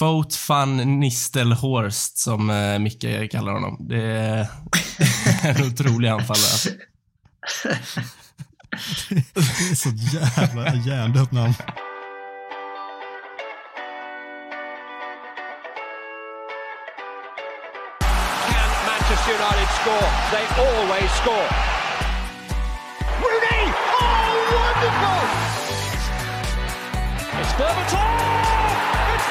Vote Fun Nistelhorst, som uh, Micke kallar honom. Det är en otrolig anfallare. det är så jävla hjärndött namn. Can Manchester United score? They always score. Rooney! Oh, wonderful! It's Berbatov!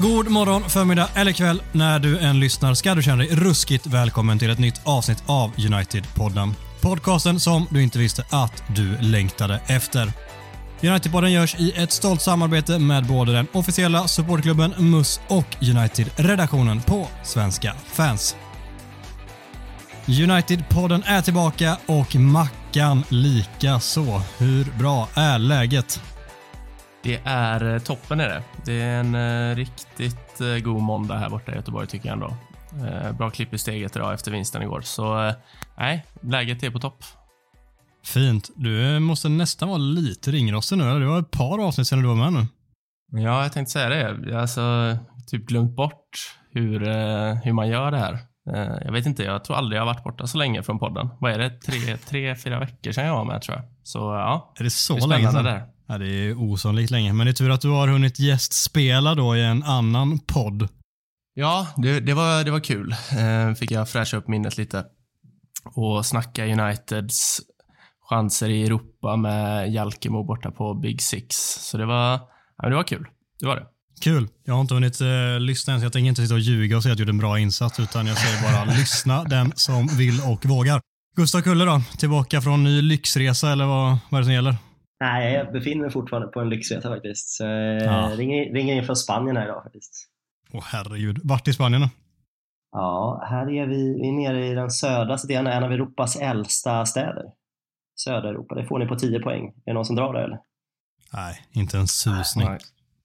God morgon, förmiddag eller kväll. När du än lyssnar ska du känna dig ruskigt välkommen till ett nytt avsnitt av United-podden. Podcasten som du inte visste att du längtade efter. United-podden görs i ett stolt samarbete med både den officiella supportklubben MUS och United-redaktionen på Svenska fans. United-podden är tillbaka och Mackan lika så. Hur bra är läget? Det är eh, toppen är det. Det är en uh, riktigt uh, god måndag här borta i Göteborg tycker jag ändå. Bra klipp i steget idag efter vinsten igår. Så nej, läget är på topp. Fint. Du måste nästan vara lite ringrostig nu. Det var ett par avsnitt sedan du var med nu. Ja, jag tänkte säga det. Jag har alltså typ glömt bort hur, hur man gör det här. Jag vet inte, jag tror aldrig jag har varit borta så länge från podden. Vad är det? Tre, tre fyra veckor sedan jag var med tror jag. Så ja. Är det så det är länge sedan? Där. Ja, det är osannolikt länge, men det är tur att du har hunnit gästspela då i en annan podd. Ja, det, det, var, det var kul. Eh, fick jag fräscha upp minnet lite och snacka Uniteds chanser i Europa med Jalkemo borta på Big Six. Så det var, ja, det var kul. Det var det. Kul. Jag har inte hunnit eh, lyssna än, så jag tänker inte sitta och ljuga och säga att jag gjorde en bra insats, utan jag säger bara lyssna den som vill och vågar. Gustav Kulle då, tillbaka från ny lyxresa eller vad, vad är det som gäller? Nej, jag befinner mig fortfarande på en lyxresa faktiskt. Så ja. ringer, ringer in från Spanien här idag faktiskt. Åh herregud. Vart i Spanien då? Ja, här är vi, vi är nere i den södraste delen, en av Europas äldsta städer. Södereuropa. Det får ni på 10 poäng. Är det någon som drar det eller? Nej, inte en susning. Nej.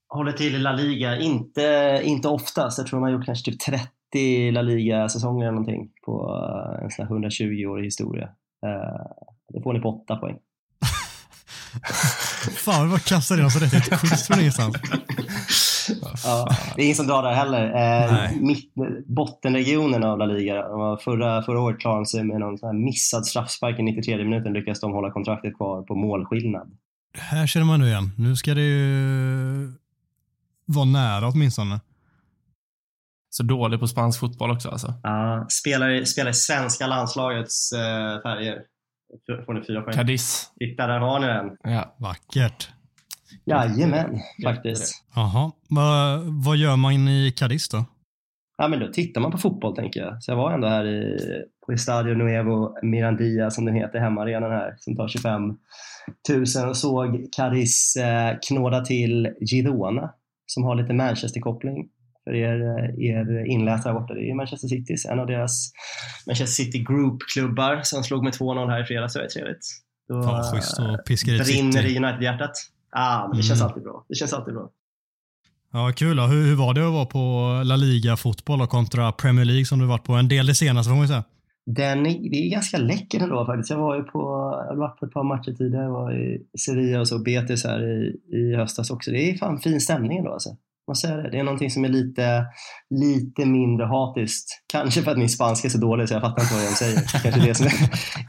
Håller till i La Liga. Inte, inte oftast. Jag tror de har gjort kanske typ 30 La Liga-säsonger eller någonting på en sån här 120-årig historia. Det får ni på 8 poäng. Fan vad kastar in oss rätt i ett quiz från ingenstans. Ja, det är ingen som drar där heller. Eh, mitt, bottenregionen av La Liga. Förra, förra året klarade de sig med någon sån missad straffspark i 93 minuten lyckades de hålla kontraktet kvar på målskillnad. Här känner man nu igen. Nu ska det ju vara nära åtminstone. Så dålig på spansk fotboll också alltså? Ja, spelar, spelar i svenska landslagets eh, färger får ni fyra poäng. Cadiz. Titta, där har ni den. Ja. Vackert. Jajamän, faktiskt. Jaha. Va, vad gör man i Cadiz då? Ja, men då tittar man på fotboll tänker jag. Så jag var ändå här i, på Estadio Nuevo Mirandia som den heter, hemmaarenan här, som tar 25 000 och såg Cadiz eh, knåda till Girona som har lite Manchester-koppling för er, er inläsare borta. Det är Manchester Citys, en av deras Manchester City Group-klubbar som slog med 2-0 här i fredags. Det var trevligt. Då ja, schysst och piskar brinner det i United-hjärtat. Ah, men det mm. känns alltid bra. Det känns alltid bra. Ja, kul. Hur, hur var det att vara på La Liga-fotboll kontra Premier League som du varit på en del det senaste får man ju säga? Den är, det är ganska läcker ändå faktiskt. Jag var ju på, jag varit på ett par matcher tidigare. Jag var i Sevilla och så Betis här i, i höstas också. Det är fan fin stämning ändå alltså man säger det. det är någonting som är lite, lite mindre hatiskt. Kanske för att min spanska är så dålig så jag fattar inte vad de säger. Kanske det som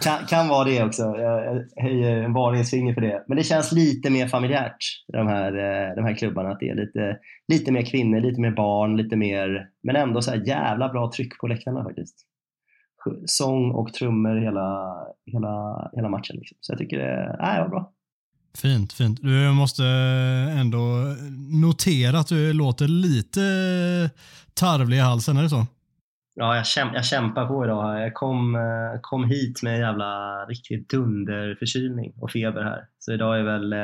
kan, kan vara det också. Jag höjer en varningens finger för det. Men det känns lite mer familjärt, de här, de här klubbarna. Att det är lite, lite mer kvinnor, lite mer barn, lite mer, men ändå så här jävla bra tryck på läktarna faktiskt. Sång och trummor hela, hela, hela matchen. Liksom. Så jag tycker det, nej, det var bra. Fint, fint. Du måste ändå notera att du låter lite tarvlig i halsen, är det så? Ja, jag, käm, jag kämpar på idag. Jag kom, eh, kom hit med en jävla riktig dunderförkylning och feber här. Så idag är väl eh,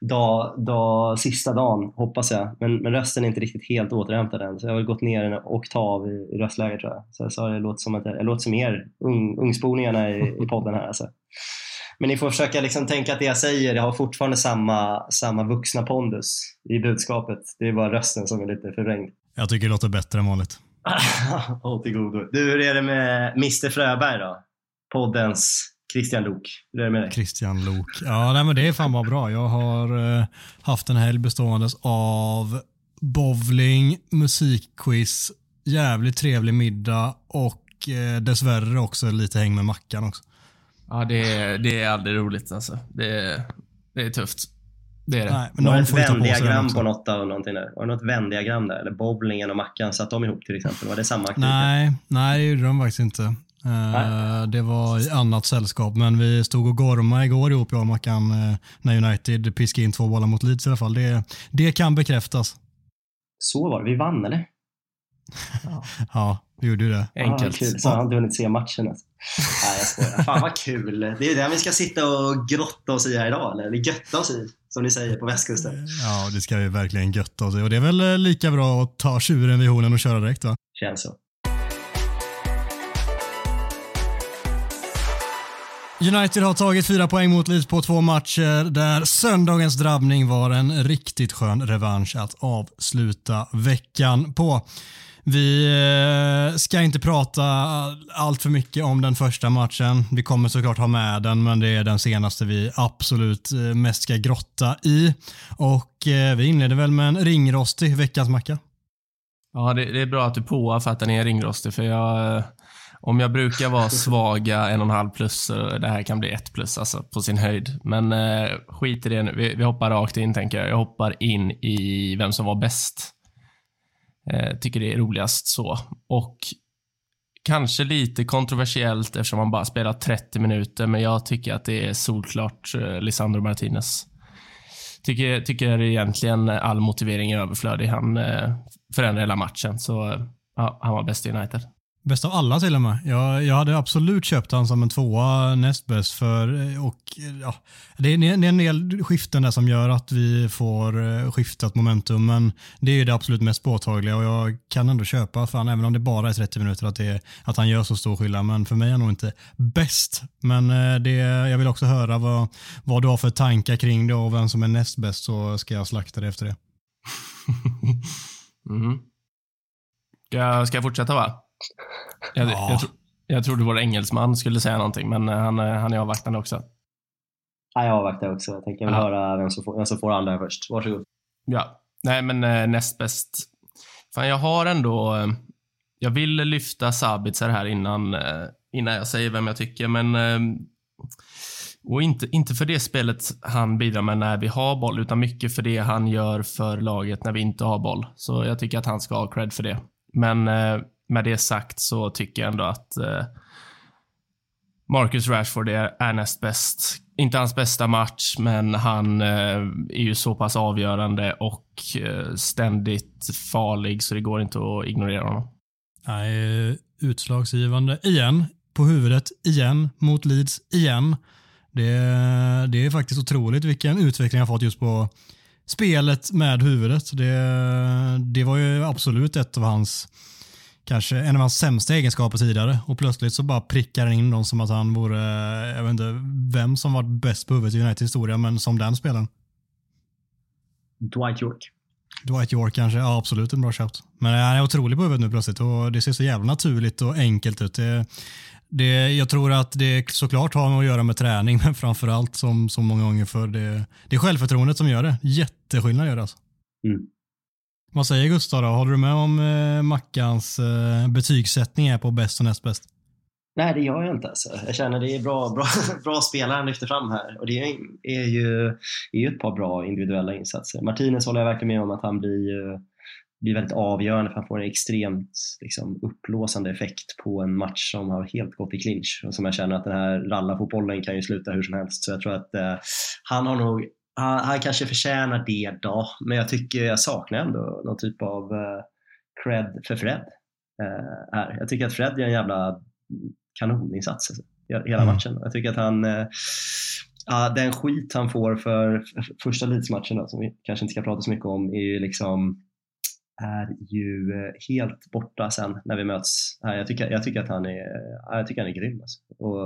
dag, dag, sista dagen, hoppas jag. Men, men rösten är inte riktigt helt återhämtad än, så jag har gått ner en oktav i, i röstläge tror jag. Så jag sa det låter som att jag, jag låter som er ung, ungspolningarna i, i podden här. Alltså. Men ni får försöka liksom tänka att det jag säger, jag har fortfarande samma, samma vuxna pondus i budskapet. Det är bara rösten som är lite förvrängd. Jag tycker det låter bättre än vanligt. Håll till godo. Du, hur är det med Mr Fröberg då? Poddens Christian Lok. Hur är det med dig? Christian Lok. Ja, nej, men det är fan bara bra. Jag har eh, haft en helg bestående av bowling, musikquiz, jävligt trevlig middag och eh, dessvärre också lite häng med Mackan också. Ja, det är, det är aldrig roligt alltså. Det är, det är tufft. Det är det. Nej, men Var det ett på vändiagram också. på något av någonting där? Var det något vändiagram där? Eller bowlingen och Mackan, satt de ihop till exempel? Var det samma aktivitet? Nej, nej det gjorde de faktiskt inte. Eh, Nej. det var i annat sällskap, men vi stod och gormade igår ihop jag och Mackan eh, när United piskade in två bollar mot Leeds i alla fall. Det, det kan bekräftas. Så var det. Vi vann eller? Ja, vi gjorde ju det. Enkelt. Ah, kul. Så har han inte hunnit se matchen alltså. Nej, jag skojar. Fan vad kul. Det är det vi ska sitta och grotta oss i här idag, eller? Eller götta oss i, som ni säger på västkusten. Ja, det ska vi verkligen götta oss i. Och det är väl eh, lika bra att ta tjuren vid hornen och köra direkt va? Känns så. United har tagit fyra poäng mot Leeds på två matcher där söndagens drabbning var en riktigt skön revansch att avsluta veckan på. Vi eh, ska inte prata allt för mycket om den första matchen. Vi kommer såklart ha med den, men det är den senaste vi absolut eh, mest ska grotta i. Och eh, vi inleder väl med en ringrostig veckans macka. Ja, det, det är bra att du påar för att den är ringrostig, för jag... Om jag brukar vara svaga en och en halv plus, så det här kan bli ett plus, alltså på sin höjd. Men eh, skit i det nu. Vi, vi hoppar rakt in, tänker jag. Jag hoppar in i vem som var bäst. Eh, tycker det är roligast så. Och kanske lite kontroversiellt eftersom han bara spelat 30 minuter, men jag tycker att det är solklart eh, Lisandro Martinez. Tycker, tycker egentligen all motivering är överflödig. Han eh, förändrar hela matchen, så eh, ja, han var bäst i United. Bäst av alla till och med. Jag, jag hade absolut köpt han som en tvåa näst bäst för eh, och eh, ja, det är, det är en del skiften där som gör att vi får eh, skiftat momentum men det är ju det absolut mest påtagliga och jag kan ändå köpa för han även om det bara är 30 minuter att, det, att han gör så stor skillnad men för mig är han nog inte bäst. Men det, jag vill också höra vad, vad du har för tankar kring det och vem som är näst bäst så ska jag slakta det efter det. mm. Ska, ska jag fortsätta va? Jag, Ja. jag, tro, jag trodde vår engelsman skulle säga någonting, men eh, han, eh, han är avvaktande också. Ja, jag avvaktar också. Jag tänker väl Ja. höra vem som, får, vem som får andra först. Varsågod. Ja, nej men eh, näst bäst. Fan, jag har ändå... Eh, jag vill lyfta Sabitzer här innan, eh, innan jag säger vem jag tycker, men... Eh, och inte, inte för det spelet han bidrar med när vi har boll, utan mycket för det han gör för laget när vi inte har boll. Så jag tycker att han ska ha cred för det. Men eh, med det sagt så tycker jag ändå att eh, Marcus Rashford är, är näst bäst. Inte hans bästa match, men han eh, är ju så pass avgörande och eh, ständigt farlig så det går inte att ignorera honom. Nej, utslagsgivande igen, på huvudet igen, mot Leeds igen. Det, det är faktiskt otroligt vilken utveckling han fått just på spelet med huvudet. Det, det var ju absolut ett av hans, kanske en av hans sämsta egenskaper tidigare och plötsligt så bara prickar han in dem som att han vore, jag vet inte vem som var bäst på huvudet i Uniteds historia, men som den spelaren. Dwight York. Dwight York kanske, ja absolut en bra shout. Men han är otrolig på huvudet nu plötsligt och det ser så jävla naturligt och enkelt ut. Det, det, jag tror att det såklart har med att göra med träning, men framförallt som så många gånger för det, det är självförtroendet som gör det. Jätteskillnad gör det alltså. Mm. Vad säger Gustav då? Håller du med om eh, Mackans eh, betygssättning är på bäst och näst bäst? Nej, det gör jag inte. Alltså. Jag känner det är bra, bra, bra spelare han lyfter fram här. Och det är, är, ju, är ju ett par bra individuella insatser. Martinez håller jag verkligen med om att han blir, blir väldigt avgörande för han får en extremt liksom, upplåsande effekt på en match som har helt gått i clinch. Och som jag känner att den här rallarfotbollen kan ju sluta hur som helst. Så jag tror att eh, han har nog han, han kanske förtjänar det då, men jag tycker jag saknar ändå någon typ av eh, cred för Fred. eh, är. Jag tycker att Fred gör en jävla kanoninsats alltså, hela Mm. matchen. Jag tycker att han, eh, ja, den skit han får för första Leeds-matchen som vi kanske inte ska prata så mycket om, är ju liksom är ju eh, helt borta sen när vi möts. Eh, jag tycker, jag tycker att han är, eh, jag tycker han är grym. Alltså. Och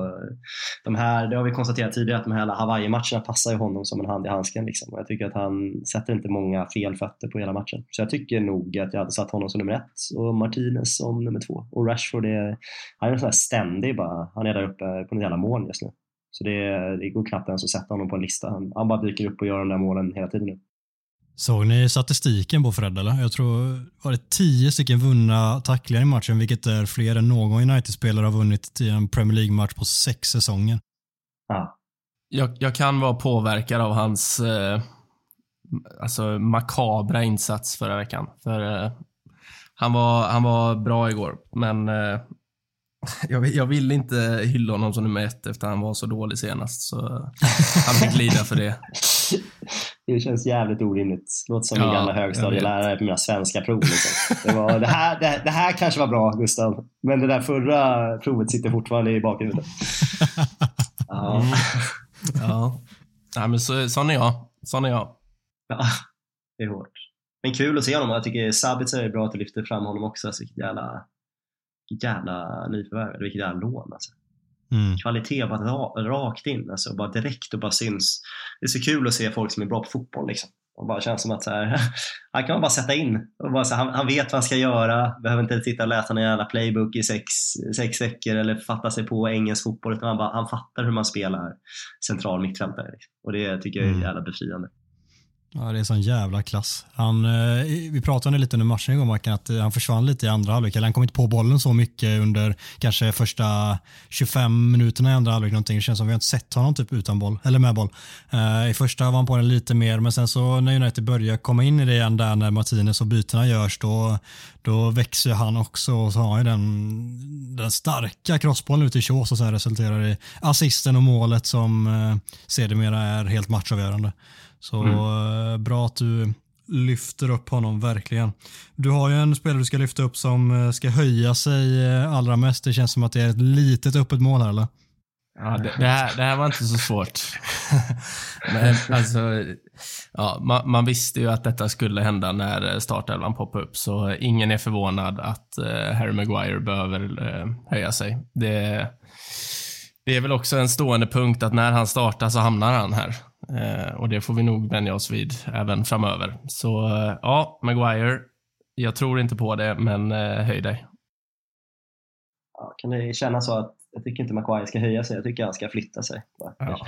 de här, det har vi konstaterat tidigare, att de här Hawaii-matcherna passar ju honom som en hand i handsken. Liksom. Och jag tycker att han sätter inte många fel fötter på hela matchen. Så jag tycker nog att jag hade satt honom som nummer ett och Martinez som nummer två. Och Rashford är, han är en sån här ständig bara, han är där uppe på något jävla moln just nu. Så det, det går knappt ens att sätta honom på en lista. Han, han bara dyker upp och gör de där målen hela tiden nu. Såg ni statistiken på Fred eller? Jag tror var det tio stycken vunna tacklingar i matchen, vilket är fler än någon United-spelare har vunnit i en Premier League-match på sex säsonger. Ja, Jag, jag kan vara påverkad av hans eh, alltså makabra insats förra veckan. För eh, han, var, han var bra igår, men eh, jag, vill- jag vill inte hylla honom som nummer ett efter han var så dålig senast. Så han fick lida för det. det känns jävligt orimligt. Låter som min Ja, gamla jag högstadielärare på mina svenska prov. Liksom. Det, var, det, här, det, det här kanske var bra, Gustav. Men det där förra provet sitter fortfarande i bakhuvudet. Ja, Mm. Ja. Nej, men så, sån är jag. Sån är jag. ja, det är hårt. Men kul att se honom. Jag tycker Sabitzer är bra att du lyfter fram honom också. Så vilket jävla, vilket jävla nyförvärv. Vilket jävla lån alltså. Mm. kvalitet bara ra, rakt in, alltså bara direkt och bara syns. Det är så kul att se folk som är bra på fotboll liksom. Och bara känns som att så här, han kan man bara sätta in. Och bara så här, han, han vet vad han ska göra, behöver inte sitta och läsa någon jävla playbook i sex, sex veckor eller fatta sig på engelsk fotboll, utan han, bara, han fattar hur man spelar central mittfältare. Liksom. Och det tycker jag är Mm. jävla befriande. Ja, det är sån jävla klass. Han, eh, vi pratade lite under matchen igår, Marken, att eh, han försvann lite i andra halvlek. Eller Han kom inte på bollen så mycket under kanske första 25 minuterna i andra halvlek. Någonting. Det känns som vi har inte sett honom typ utan boll, eller med boll. Eh, I första var han på den lite mer, men sen så när United börjar komma in i det igen där när Martinez och bytena görs, då, då växer han också och så har han ju den, den starka crossbollen ut i Chos och sen resulterar i assisten och målet som eh, sedermera är helt matchavgörande. Så eh, bra att du lyfter upp honom, verkligen. Du har ju en spelare du ska lyfta upp som eh, ska höja sig eh, allra mest. Det känns som att det är ett litet öppet mål här, eller? Ja, det, det, här, det här var inte så svårt. Men alltså, ja, man, man visste ju att detta skulle hända när startelvan poppade upp, så ingen är förvånad att eh, Harry Maguire behöver eh, höja sig. Det, det är väl också en stående punkt att när han startar så hamnar han här. Eh, och det får vi nog vänja oss vid även framöver. Så eh, ja, Maguire, jag tror inte på det, men eh, höj dig. Ja, kan det kännas så att jag tycker inte Maguire ska höja sig, jag tycker han ska flytta sig. Ja.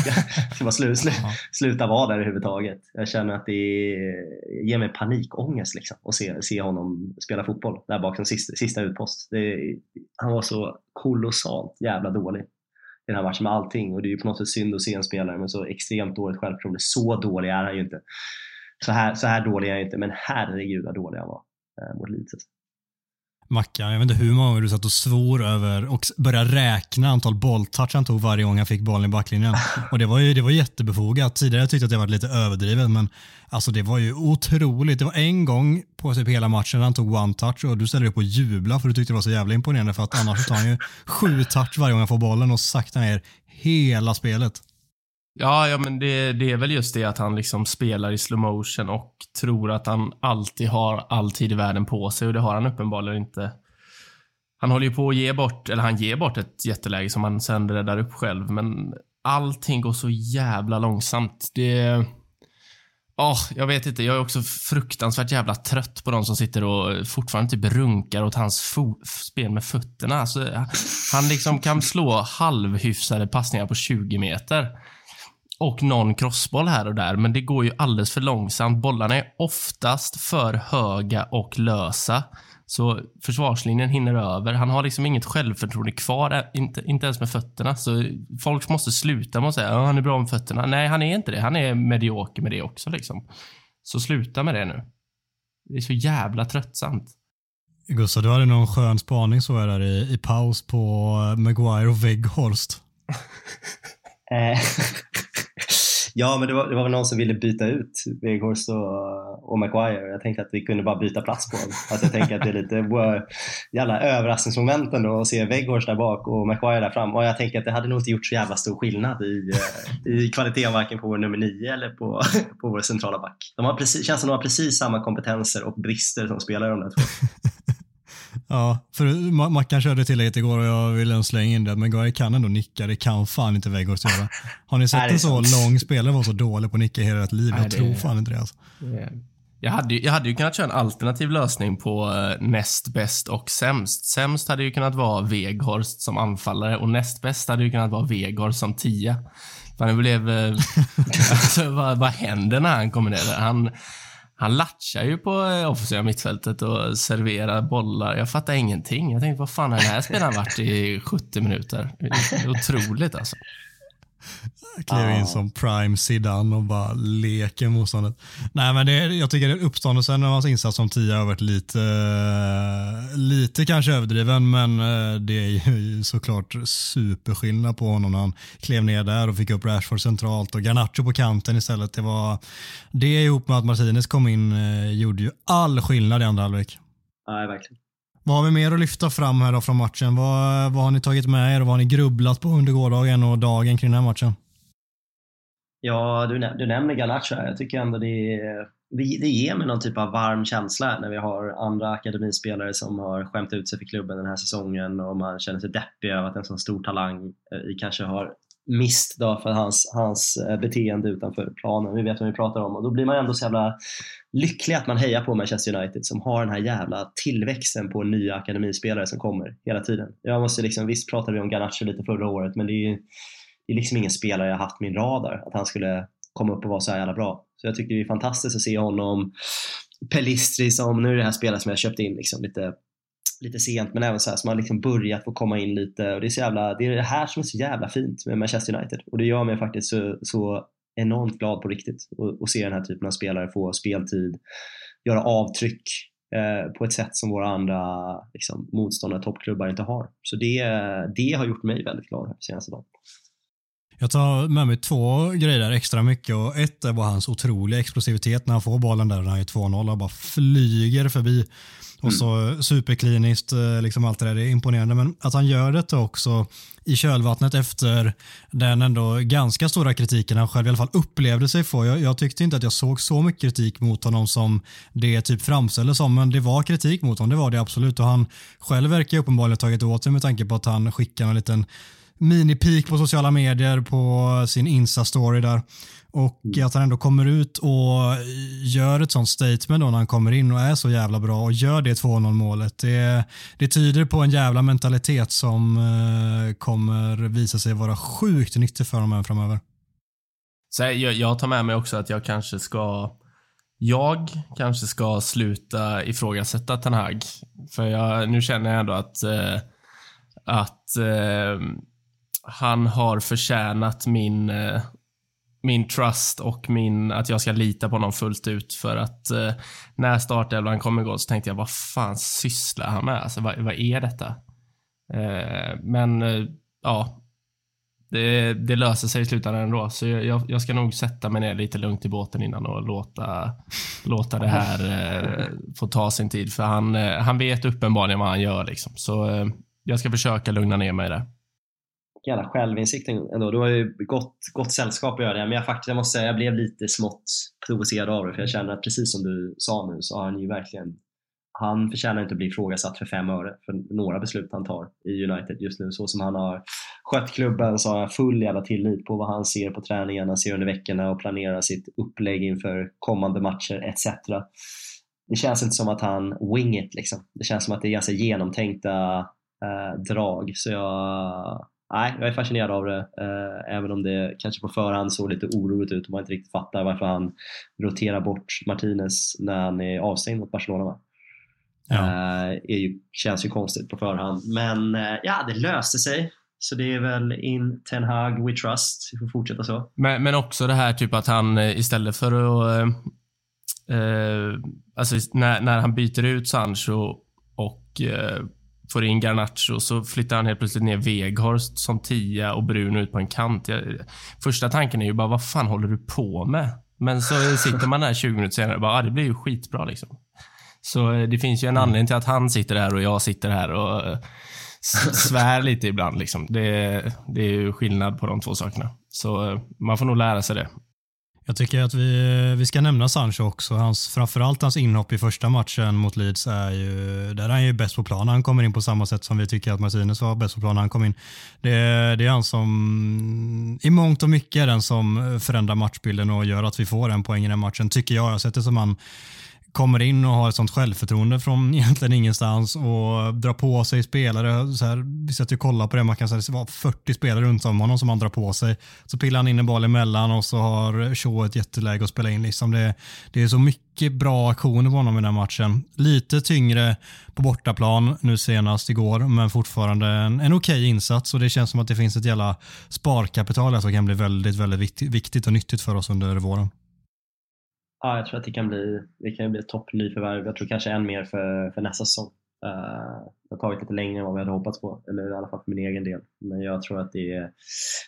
Ska, ska bara slu, slu, Ja. sluta vara där överhuvudtaget. Jag känner att det ger mig panikångest liksom, att se, se honom spela fotboll där bak som sista, sista utpost. Det, han var så kolossalt jävla dålig den här matchen med allting och det är ju på något sätt synd att se en spelare med så extremt dåligt självförtroende. Så dålig är han ju inte. Så här, så här dålig är han ju inte, men herregud vad dålig han var eh, mot Leeds. Alltså. Mackan, jag vet inte hur många gånger du satt och svor över och började räkna antal bolltouch han tog varje gång han fick bollen i backlinjen. Och det var ju det var jättebefogat. Tidigare tyckte jag att det var lite överdrivet, men alltså det var ju otroligt. Det var en gång på typ hela matchen han tog one touch och du ställde dig upp och jubla för du tyckte det var så jävla imponerande för att annars tar han ju sju touch varje gång han får bollen och sakta ner hela spelet. Ja, ja men det, det är väl just det att han liksom spelar i slow motion och tror att han alltid har all tid i världen på sig och det har han uppenbarligen inte. Han håller ju på att ge bort, eller han ger bort ett jätteläge som han sen räddar upp själv, men allting går så jävla långsamt. Det... Ja, jag vet inte. Jag är också fruktansvärt jävla trött på de som sitter och fortfarande typ runkar åt hans fo- spel med fötterna. Alltså, han liksom kan slå halvhyfsade passningar på 20 meter och någon crossboll här och där, men det går ju alldeles för långsamt. Bollarna är oftast för höga och lösa, så försvarslinjen hinner över. Han har liksom inget självförtroende kvar, inte, inte ens med fötterna. Så folk måste sluta med att säga att han är bra med fötterna. Nej, han är inte det. Han är medioker med det också. Liksom. Så sluta med det nu. Det är så jävla tröttsamt. Gustav, du hade någon skön spaning så jag där i, i paus på Maguire och Weghorst. Ja, men det var, det var väl någon som ville byta ut Weghorst och, och Maguire. Jag tänkte att vi kunde bara byta plats på dem. Att jag tänker att det är lite wow, jävla överraskningsmoment ändå att se Weghorst där bak och Maguire där fram. Och jag tänker att det hade nog inte gjort så jävla stor skillnad i, eh, i kvaliteten varken på vår nummer nio eller på, på vår centrala back. De har precis, känns som de har precis samma kompetenser och brister som spelare de där två. Ja, för Mackan körde tillägget igår och jag ville slänga in det. Men Guy kan ändå nicka. Det kan fan inte Weghorst göra. Har ni sett en så lång spelare vara så dålig på att nicka hela ett liv? Jag tror fan inte det alltså. Jag hade, jag hade ju kunnat köra en alternativ lösning på uh, näst bäst och sämst. Sämst hade ju kunnat vara Weghorst som anfallare och näst bäst hade ju kunnat vara Weghorst som tia. Fan, det blev... Uh, alltså, vad, vad händer när han kommer ner? Han, han latchar ju på eh, offensiva mittfältet och serverar bollar. Jag fattar ingenting. Jag tänkte, vad fan har den här spelaren varit i 70 minuter? Det är otroligt alltså. Kliver in som prime Zidane och bara leker motståndet. Nej, men det, jag tycker uppståndelsen av hans insats som tia har varit lite, lite kanske överdriven, men eh, det är ju såklart superskillnad på honom när han klev ner där och fick upp Rashford centralt och Garnacho på kanten istället. Det var det ihop med att Martinez kom in eh, gjorde ju all skillnad i andra halvlek. Nej, verkligen. Vad har vi mer att lyfta fram här då från matchen? Vad, vad har ni tagit med er och vad har ni grubblat på under gårdagen och dagen kring den här matchen? Ja, du, du nämner Galacha. Jag tycker ändå det, det, det ger mig någon typ av varm känsla när vi har andra akademispelare som har skämt ut sig för klubben den här säsongen och man känner sig deppig över att en sån stor talang eh, kanske har mist då för hans, hans eh, beteende utanför planen. Vi vet vad vi pratar om och då blir man ändå så jävla lycklig att man hejar på Manchester United som har den här jävla tillväxten på nya akademispelare som kommer hela tiden. Jag måste liksom, visst pratade vi om Garnacho lite förra året men det är ju det är liksom ingen spelare jag haft min radar att han skulle komma upp och vara så här jävla bra. Så jag tycker det är fantastiskt att se honom. Pelistri som, nu är det här spelare som jag köpt in liksom lite lite sent men även så här som har liksom börjat få komma in lite och det är så jävla, det är det här som är så jävla fint med Manchester United och det gör mig faktiskt så, så enormt glad på riktigt att se den här typen av spelare få speltid, göra avtryck eh, på ett sätt som våra andra liksom, motståndare, toppklubbar inte har. Så det, det har gjort mig väldigt glad här senaste dagen. Jag tar med mig två grejer där extra mycket och ett var hans otroliga explosivitet när han får bollen där när han är 2-0 och bara flyger förbi. Och så mm. superkliniskt, eh, liksom allt det där, det är imponerande. Men att han gör det också i kölvattnet efter den ändå ganska stora kritiken han själv i alla fall upplevde sig få. Jag, jag, tyckte inte att jag såg så mycket kritik mot honom som det typ framställdes som, men det var kritik mot honom, det var det absolut. Och han själv verkar uppenbarligen tagit åt sig med tanke på att han skickade en liten mini-peak på sociala medier på sin Insta-story där. Och mm. att han ändå kommer ut och gör ett sånt statement då när han kommer in och är så jävla bra och gör det 2-0 målet. Det, det tyder på en jävla mentalitet som uh, kommer visa sig vara sjukt nyttig för honom framöver. Så jag, jag tar med mig också att jag kanske ska jag kanske ska sluta ifrågasätta Ten Hag. För jag, nu känner jag ändå att, eh, att eh, han har förtjänat min, eh, min trust och min, att jag ska lita på honom fullt ut för att eh, när startelvan kom igång så tänkte jag, vad fan sysslar han med? Alltså, vad, vad är detta? Eh, men ja, det, det, löser sig i slutändan ändå. Så jag, jag, ska nog sätta mig ner lite lugnt i båten innan och låta, låta det här eh, få ta sin tid. För han, eh, han vet uppenbarligen vad han gör. Liksom. Så eh, jag ska försöka lugna ner mig där jävla självinsikt ändå. Du har ju gott, gott sällskap att göra det. Men jag, faktiskt, jag måste säga, jag blev lite smått provocerad av det. För jag känner att precis som du sa nu så har han ju verkligen han förtjänar inte att bli ifrågasatt för fem öre för några beslut han tar i United just nu. Så som han har skött klubben så har jag full jävla tillit på vad han ser på träningarna, ser under veckorna och planerar sitt upplägg inför kommande matcher etc. Det känns inte som att han wing it liksom. Det känns som att det är ganska genomtänkta eh, drag. Så jag, nej, jag är fascinerad av det. Eh, även om det kanske på förhand såg lite oroligt ut och man inte riktigt fattar varför han roterar bort Martinez när han är avstängd mot Barcelona. Va? Ja. Eh, ju, känns ju konstigt på förhand. Men eh, ja, det löste sig. Så det är väl in Ten Hag, we trust. Vi får fortsätta så. Men, men också det här typ att han eh, istället för att alltså när, när han byter ut Sancho och får in Garnacho så flyttar han helt plötsligt ner Weghorst som tia och Bruno ut på en kant. Jag, första tanken är ju bara, vad fan håller du på med? Men så sitter man där 20 minuter senare och bara, ah, det blir ju skitbra liksom. Så eh, det finns ju en Mm. anledning till att han sitter här och jag sitter här och eh, svär lite ibland. Liksom. Det, det är ju skillnad på de två sakerna. Så eh, man får nog lära sig det. Jag tycker att vi, vi ska nämna Sancho också. Hans, framförallt hans inhopp i första matchen mot Leeds är ju, där är han ju bäst på plan. Han kommer in på samma sätt som vi tycker att Martinez var bäst på plan när han kom in. Det, det är han som i mångt och mycket är den som förändrar matchbilden och gör att vi får en poäng i den matchen, tycker jag. Jag har sett det som han kommer in och har ett sånt självförtroende från egentligen ingenstans och drar på sig spelare. Så här, vi satt ju och kollade på det, man kan säga det var 40 spelare runt om honom som han drar på sig. Så pillar han in en boll emellan och så har Shaw ett jätteläge att spela in. Liksom det, det är så mycket bra aktioner på honom i den här matchen. Lite tyngre på bortaplan nu senast igår, men fortfarande en, en okej insats och det känns som att det finns ett jävla sparkapital här som kan bli väldigt, väldigt viktigt och nyttigt för oss under våren. Ja, jag tror att det kan bli, det kan bli ett toppnyförvärv. Jag tror kanske än mer för, för nästa säsong. Uh, det har tagit lite längre än vad vi hade hoppats på, eller i alla fall för min egen del. Men jag tror att det är,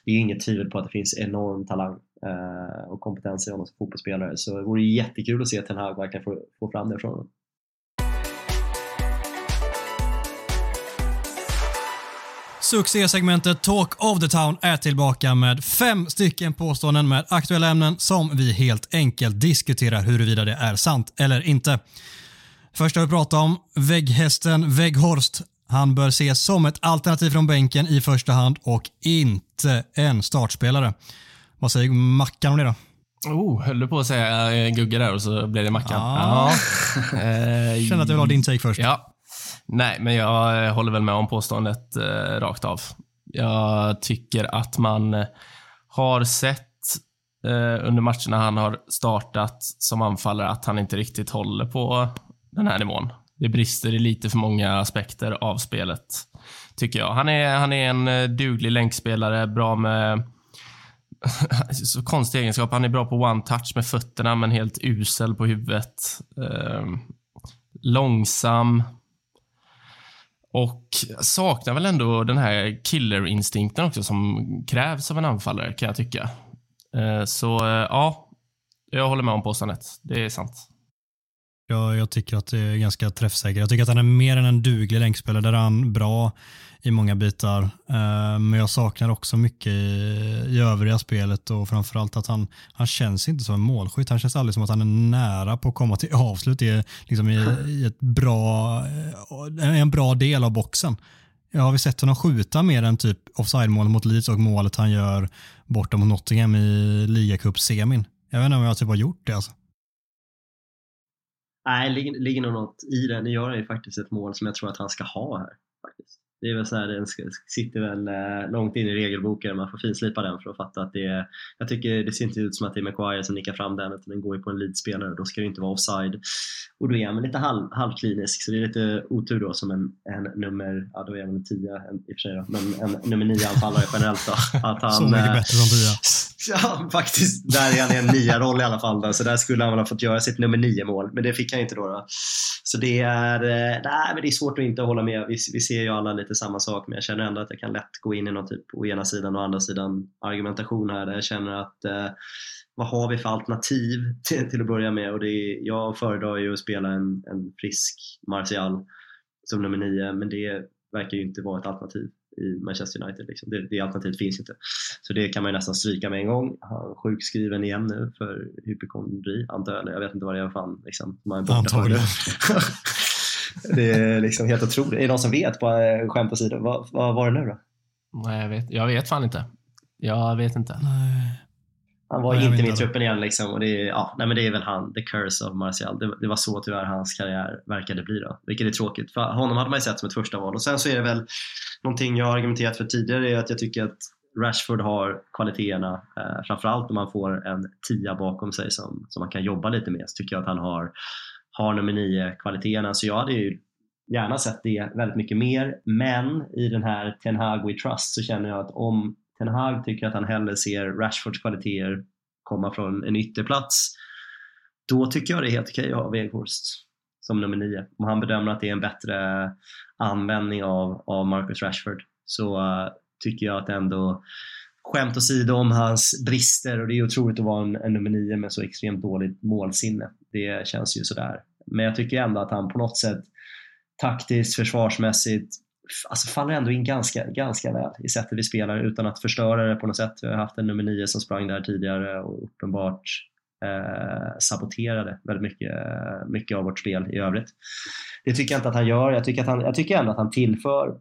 det är inget tvivel på att det finns enorm talang uh, och kompetens i honom som fotbollsspelare. Så det vore jättekul att se Ten Hag verkligen få, få fram det från honom. Succésegmentet Talk of the Town är tillbaka med fem stycken påståenden med aktuella ämnen som vi helt enkelt diskuterar huruvida det är sant eller inte. Första vi pratar om, vägghästen Weghorst. Han bör ses som ett alternativ från bänken i första hand och inte en startspelare. Vad säger Mackan om det då? Oh, höll du på att säga eh, Gugge där och så blev det Mackan? Ja. Eh, Känner att jag vill ha din take först. Ja. Nej, men jag eh, håller väl med om påståendet eh, rakt av. Jag tycker att man eh, har sett eh, under matcherna han har startat som anfallare att han inte riktigt håller på den här nivån. Det brister i lite för många aspekter av spelet, tycker jag. Han är, han är en eh, duglig länkspelare, bra med så konstig egenskap. Han är bra på one touch med fötterna, men helt usel på huvudet. Eh, långsam. Och saknar väl ändå den här killerinstinkten också som krävs av en anfallare, kan jag tycka. Eh, så eh, ja, jag håller med om påståendet. Det är sant. Jag, jag tycker att det är ganska träffsäkert. Jag tycker att han är mer än en duglig länkspelare. Där är han bra i många bitar. Eh, men jag saknar också mycket i, i övriga spelet och framförallt att han, han känns inte som en målskytt. Han känns aldrig som att han är nära på att komma till avslut i, liksom i, i ett bra, eh, en bra del av boxen. Jag har vi sett honom skjuta mer än typ offside-målet mot Leeds och målet han gör borta mot Nottingham i ligacup-semin. Jag vet inte om jag typ har gjort det alltså. Nej, ligger, ligger nog något i det. Nu gör han ju faktiskt ett mål som jag tror att han ska ha här. Faktiskt. Det är väl så här, den sitter väl eh, långt in i regelboken, man får finslipa den för att fatta att det är, jag tycker det ser inte ut som att det är Maguire som nickar fram den, utan den går ju på en leadspelare, då ska det inte vara offside. Och då är han lite halv, halvklinisk, så det är lite otur då som en, en nummer, ja då är han en tia en, i och för sig då, men en nummer nio anfallare generellt då. Att han, Så mycket eh, bättre som tia. Ja, faktiskt. Där är han i en nia-roll i alla fall. Då, så där skulle han väl ha fått göra sitt nummer nio-mål. Men det fick han inte då. då. Så det är, eh, nej, men det är svårt att inte hålla med. Vi, vi ser ju alla lite samma sak, men jag känner ändå att jag kan lätt gå in i någon typ å ena sidan och andra sidan argumentation här. Där jag känner att eh, vad har vi för alternativ till, till att börja med? Och det är, jag föredrar ju att spela en, en frisk Martial som nummer nio, men det verkar ju inte vara ett alternativ i Manchester United. Liksom. Det, det alternativet finns inte. Så det kan man ju nästan stryka med en gång. Han sjukskriven igen nu för hypokondri, antar jag. Jag vet inte vad det är fan, liksom, man är borta Antagligen. det. är liksom helt otroligt. Är det någon som vet, på eh, skämt åsido, vad, vad var det nu då? Nej, jag vet, jag vet fan inte. Jag vet inte. Nej. Han var Nej, inte med i truppen igen liksom. Och det, är, ja, nej, men det är väl han, the curse of Martial. Det, det var så tyvärr hans karriär verkade bli då. Vilket är tråkigt. För honom hade man ju sett som ett första val. Och sen så är det väl någonting jag har argumenterat för tidigare är att jag tycker att Rashford har kvaliteterna. Eh, framförallt om man får en tia bakom sig som, som man kan jobba lite med. Så tycker jag att han har, har nummer nio kvaliteterna. Så jag hade ju gärna sett det väldigt mycket mer. Men i den här Ten Hag We Trust så känner jag att om Ten Hag tycker att han hellre ser Rashfords kvaliteter komma från en ytterplats, då tycker jag det är helt okej att ha Weghorst som nummer nio. Om han bedömer att det är en bättre användning av, av Marcus Rashford så uh, tycker jag att ändå skämt åsido om hans brister och det är otroligt att vara en, en nummer nio med så extremt dåligt målsinne. Det känns ju sådär. Men jag tycker ändå att han på något sätt taktiskt, försvarsmässigt alltså faller ändå in ganska, ganska väl i sättet vi spelar utan att förstöra det på något sätt. Vi har haft en nummer nio som sprang där tidigare och uppenbart eh, saboterade väldigt mycket, mycket av vårt spel i övrigt. Det tycker jag inte att han gör. Jag tycker, att han, jag tycker ändå att han tillför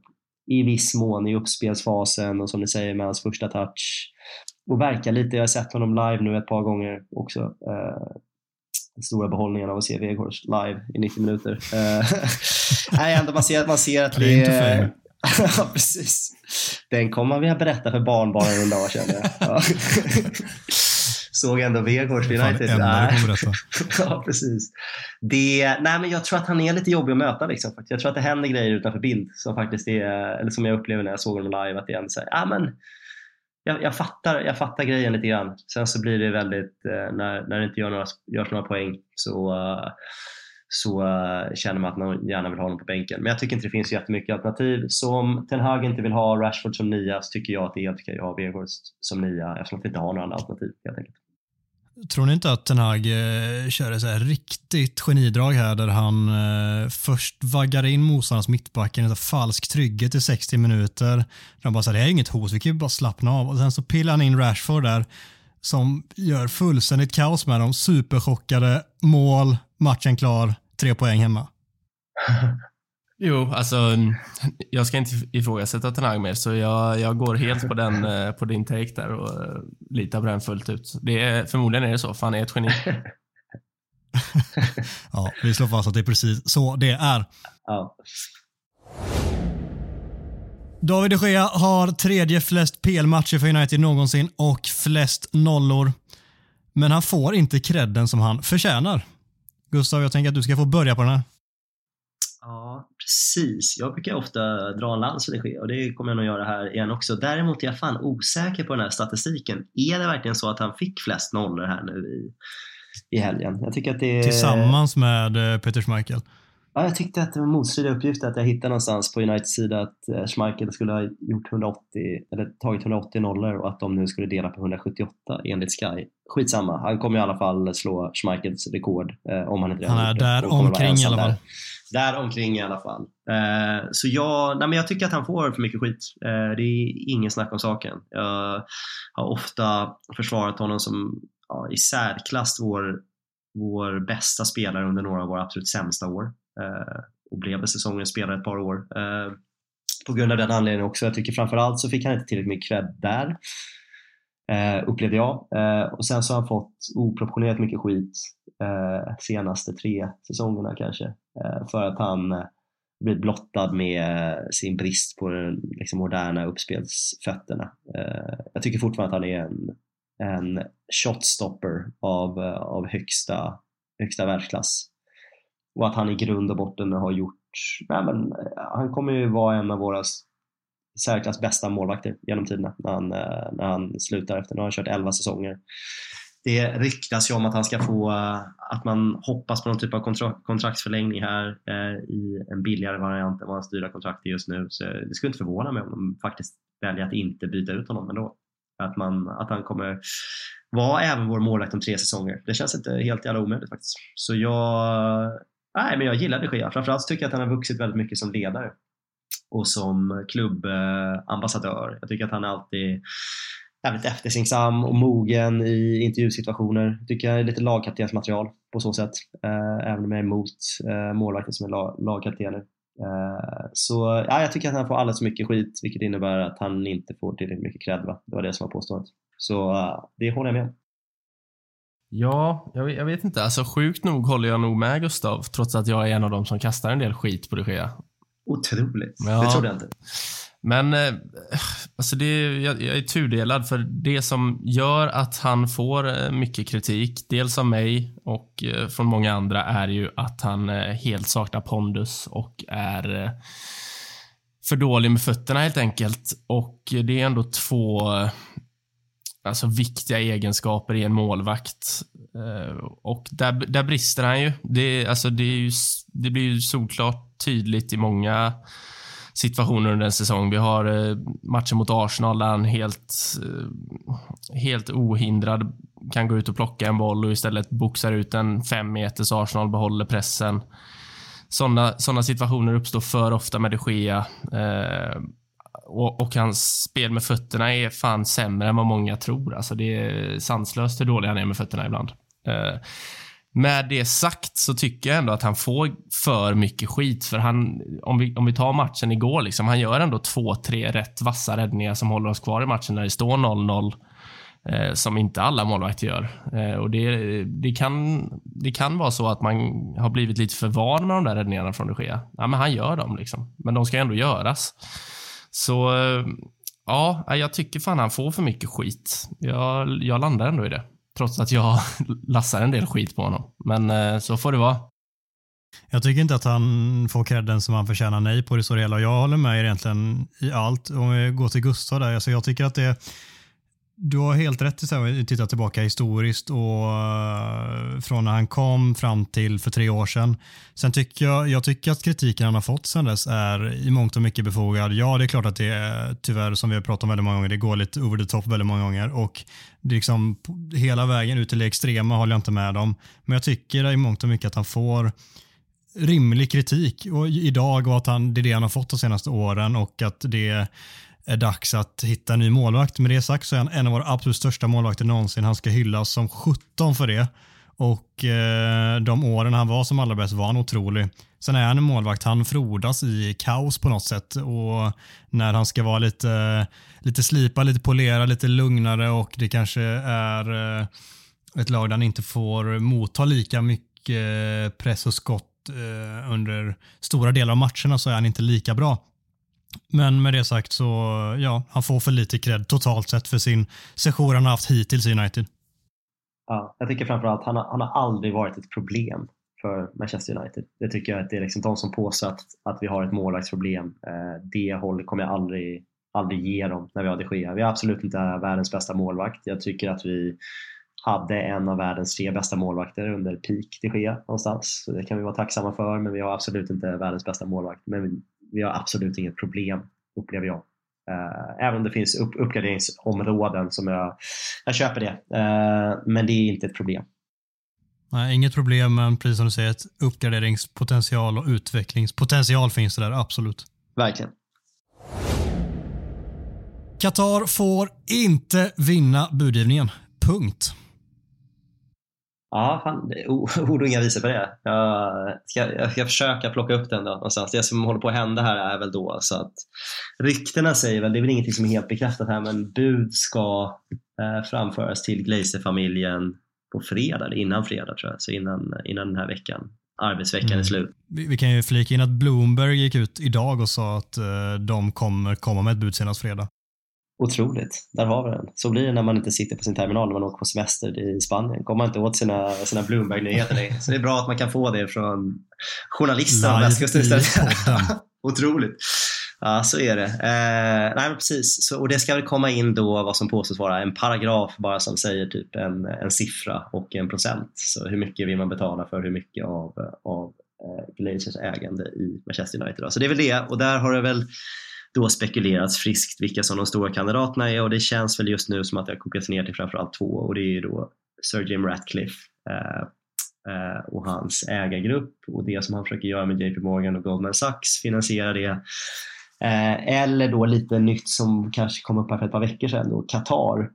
i viss mån i uppspelsfasen och som ni säger med hans första touch och verkar lite. Jag har sett honom live nu ett par gånger också. Eh, stora behållningen av att se Veghorst live i 90 minuter. Eh, nej, ändå man ser, man ser att det är... ja, precis. Den kommer man vilja berätta för barnbarnen en dag känner jag. Såg ändå Veghorst United. ja, precis. Det, nej, men jag tror att han är lite jobbig att möta. Liksom, faktiskt. Jag tror att det händer grejer utanför bild som faktiskt är, eller som jag upplever när jag såg honom live, att det är en så här, ah, men jag, jag, fattar, jag fattar grejen lite grann. Sen så blir det väldigt, eh, när, när det inte gör några, görs några poäng så, så uh, känner man att man gärna vill ha honom på bänken. Men jag tycker inte det finns jättemycket alternativ. Så om Ten Hag inte vill ha Rashford som nia så tycker jag att det är helt okej att ha Weghorst som nia eftersom vi inte har några andra alternativ helt enkelt. Tror ni inte att Ten Hag eh, kör ett så här riktigt genidrag här där han eh, först vaggar in motståndarnas mittbacken, en falsk trygghet i 60 minuter. Han bara säger det här är inget hot, vi kan ju bara slappna av. Och sen så pillar han in Rashford där som gör fullständigt kaos med dem. Superchockade, mål, matchen klar, tre poäng hemma. Jo, alltså jag ska inte ifrågasätta Ten Hag mer, så jag, jag går helt på, den, eh, på din take där och eh, litar på den fullt ut. Det är, förmodligen är det så, för han är ett geni. ja, vi slår fast att det är precis så det är. Ja. David de Gea har tredje flest PL-matcher för United någonsin och flest nollor. Men han får inte credden som han förtjänar. Gustav, jag tänker att du ska få börja på den här. Ja, precis. Jag brukar ofta dra en lans för det sker och det kommer jag nog göra här igen också. Däremot är jag fan osäker på den här statistiken. Är det verkligen så att han fick flest nollor här nu i, i helgen? Jag tycker att det Tillsammans med eh, Peter Schmeichel? Ja, jag tyckte att det var motstridiga uppgifter att jag hittade någonstans på Uniteds sida att eh, Schmeichel skulle ha gjort 180, eller tagit 180 nollor och att de nu skulle dela på 178 enligt Sky. Skitsamma, han kommer i alla fall slå Schmeichels rekord eh, om han inte redan Han är där omkring i alla fall. Där där omkring i alla fall. Eh, så jag, nej men jag tycker att han får för mycket skit. Eh, det är ingen snack om saken. Jag har ofta försvarat honom som ja, i särklass vår, vår bästa spelare under några av våra absolut sämsta år. Eh, och blev säsongens spelare ett par år. Eh, på grund av den anledningen också. Jag tycker framförallt så fick han inte tillräckligt mycket cred där. Eh, upplevde jag. Eh, och sen så har han fått oproportionerligt mycket skit eh, senaste tre säsongerna kanske. Eh, för att han eh, blivit blottad med eh, sin brist på de liksom, moderna uppspelsfötterna. Eh, jag tycker fortfarande att han är en, en shotstopper av, eh, av högsta, högsta världsklass. Och att han i grund och botten har gjort, nej men, eh, han kommer ju vara en av våra särklass bästa målvakter genom tiderna när han, eh, när han slutar efter, nu har han kört 11 säsonger det ryktas ju om att han ska få, eh, att man hoppas på någon typ av kontra kontraktsförlängning här eh, i en billigare variant än vad hans dyra kontrakt är just nu. Så det skulle inte förvåna mig om de faktiskt väljer att inte byta ut honom ändå. Att, man, att han kommer vara även vår målvakt om tre säsonger. Det känns inte helt jävla omöjligt faktiskt. Så jag, nej, men jag gillar de Gea. Framförallt tycker jag att han har vuxit väldigt mycket som ledare och som klubbambassadör. Jag tycker att han alltid jävligt eftersinksam och mogen i intervjusituationer. Tycker jag är lite lagkaptensmaterial på så sätt. Eh, även om jag är emot eh, målvakter som är lag, lagkaptener. Eh, så ja, jag tycker att han får alldeles för mycket skit vilket innebär att han inte får tillräckligt mycket cred. Va? Det var det som var påståendet. Så eh, det håller jag med om. Ja, jag, jag, vet inte. Alltså sjukt nog håller jag nog med Gustav, trots att jag är en av dem som kastar en del skit på de Gea. Otroligt. Ja. Det trodde jag inte. Men eh, alltså det, jag, jag är tudelad för det som gör att han får eh, mycket kritik, dels av mig och eh, från många andra, är ju att han helt saknar pondus och är för dålig med fötterna helt enkelt. Och det är ändå två alltså viktiga egenskaper i en målvakt. Eh, och där, där brister han ju. Det, alltså det är ju det blir ju solklart tydligt i många situationer under en säsong. Vi har eh, matchen mot Arsenal där han helt, eh, helt ohindrad kan gå ut och plocka en boll och istället boxar ut en fem meters Arsenal, behåller pressen. Sådana såna situationer uppstår för ofta med de Gea. Eh, och, och, hans spel med fötterna är fan sämre än vad många tror. Alltså det är sanslöst hur dålig han är med fötterna ibland. Eh, med det sagt så tycker jag ändå att han får för mycket skit. För han, om vi, om vi tar matchen igår, liksom, han gör ändå två, tre rätt vassa räddningar som håller oss kvar i matchen när det står 0-0. Eh, som inte alla målvakter gör. Eh, och det, det, kan, det kan vara så att man har blivit lite för van med de där räddningarna från de Gea. Ja, men han gör dem liksom. Men de ska ändå göras. Så eh, ja, jag tycker fan han får för mycket skit. Jag, jag landar ändå i det. Trots att jag lassar en del skit på honom. Men eh, så får det vara. Jag tycker inte att han får credden som han förtjänar nej på det så hela. Jag håller med er egentligen i allt. Om vi går till Gustav där, alltså jag tycker att det du har helt rätt i att titta tillbaka historiskt och eh, från när han kom fram till för tre år sedan. Sen tycker jag, jag tycker att kritiken han har fått sedan dess är i mångt och mycket befogad. Ja, det är klart att det är tyvärr, som vi har pratat om väldigt många gånger, det går lite over the top väldigt många gånger och det är liksom hela vägen ut till det extrema håller jag inte med om. Men jag tycker i mångt och mycket att han får rimlig kritik och idag och att han, det är det han har fått de senaste åren och att det är dags att hitta en ny målvakt. Med det sagt så är han en av våra absolut största målvakter någonsin. Han ska hyllas som 17 för det. Och eh, de åren han var som allra bäst var han otrolig. Sen är han en målvakt, han frodas i kaos på något sätt och när han ska vara lite, lite slipa, lite polera, lite lugnare och det kanske är eh, ett lag där han inte får motta lika mycket eh, press och skott eh, under stora delar av matcherna så är han inte lika bra. Men med det sagt så, ja, han får för lite cred totalt sett för sin session han har haft hittills i United. Ja, jag tycker framförallt han har, han har aldrig varit ett problem för Manchester United. Det tycker jag att det är liksom de som påstår att, att vi har ett målvaktsproblem. Eh, det hållet kommer jag aldrig, aldrig ge dem när vi har de Gea. Vi är absolut inte världens bästa målvakt. Jag tycker att vi hade en av världens tre bästa målvakter under peak de Gea någonstans. Så det kan vi vara tacksamma för, men vi har absolut inte världens bästa målvakt. Men vi har absolut inget problem, upplever jag. Uh, även om det finns upp, uppgraderingsområden som jag, jag köper det. Uh, men det är inte ett problem. Nej, inget problem, men precis som du säger, ett uppgraderingspotential och utvecklingspotential finns det där, absolut. Verkligen. Qatar får inte vinna budgivningen. Punkt. Ja, fan, ord och inga visor på det. Jag ska, jag ska försöka plocka upp den då någonstans. Det som håller på att hända här är väl då så att ryktena säger väl, det är väl ingenting som är helt bekräftat här, men bud ska eh, framföras till Glazer-familjen på fredag, innan fredag tror jag, så innan, innan den här veckan. Arbetsveckan mm. är slut. Vi, vi, kan ju flika in att Bloomberg gick ut idag och sa att eh, de kommer komma med ett bud senast fredag. Otroligt, där har vi den. Så blir det när man inte sitter på sin terminal när man åker på semester i Spanien. Kommer man inte åt sina, sina Bloomberg-nyheter. Så det är bra att man kan få det från journalister på västkusten istället. Otroligt. Ja, så är det. Eh, nej, precis. Så, och det ska väl komma in då vad som påstås vara en paragraf bara som säger typ en, en siffra och en procent. Så hur mycket vill man betala för hur mycket av, av eh, Glazers ägande i Manchester United. Då. Så det är väl det och där har det väl då spekulerats friskt vilka som de stora kandidaterna är och det känns väl just nu som att det har kokats ner till framförallt två och det är ju då Sir Jim Ratcliffe eh, eh, och hans ägargrupp och det som han försöker göra med JP Morgan och Goldman Sachs, finansiera det. Eh, eller då lite nytt som kanske kom upp här för ett par veckor sedan, då Qatar.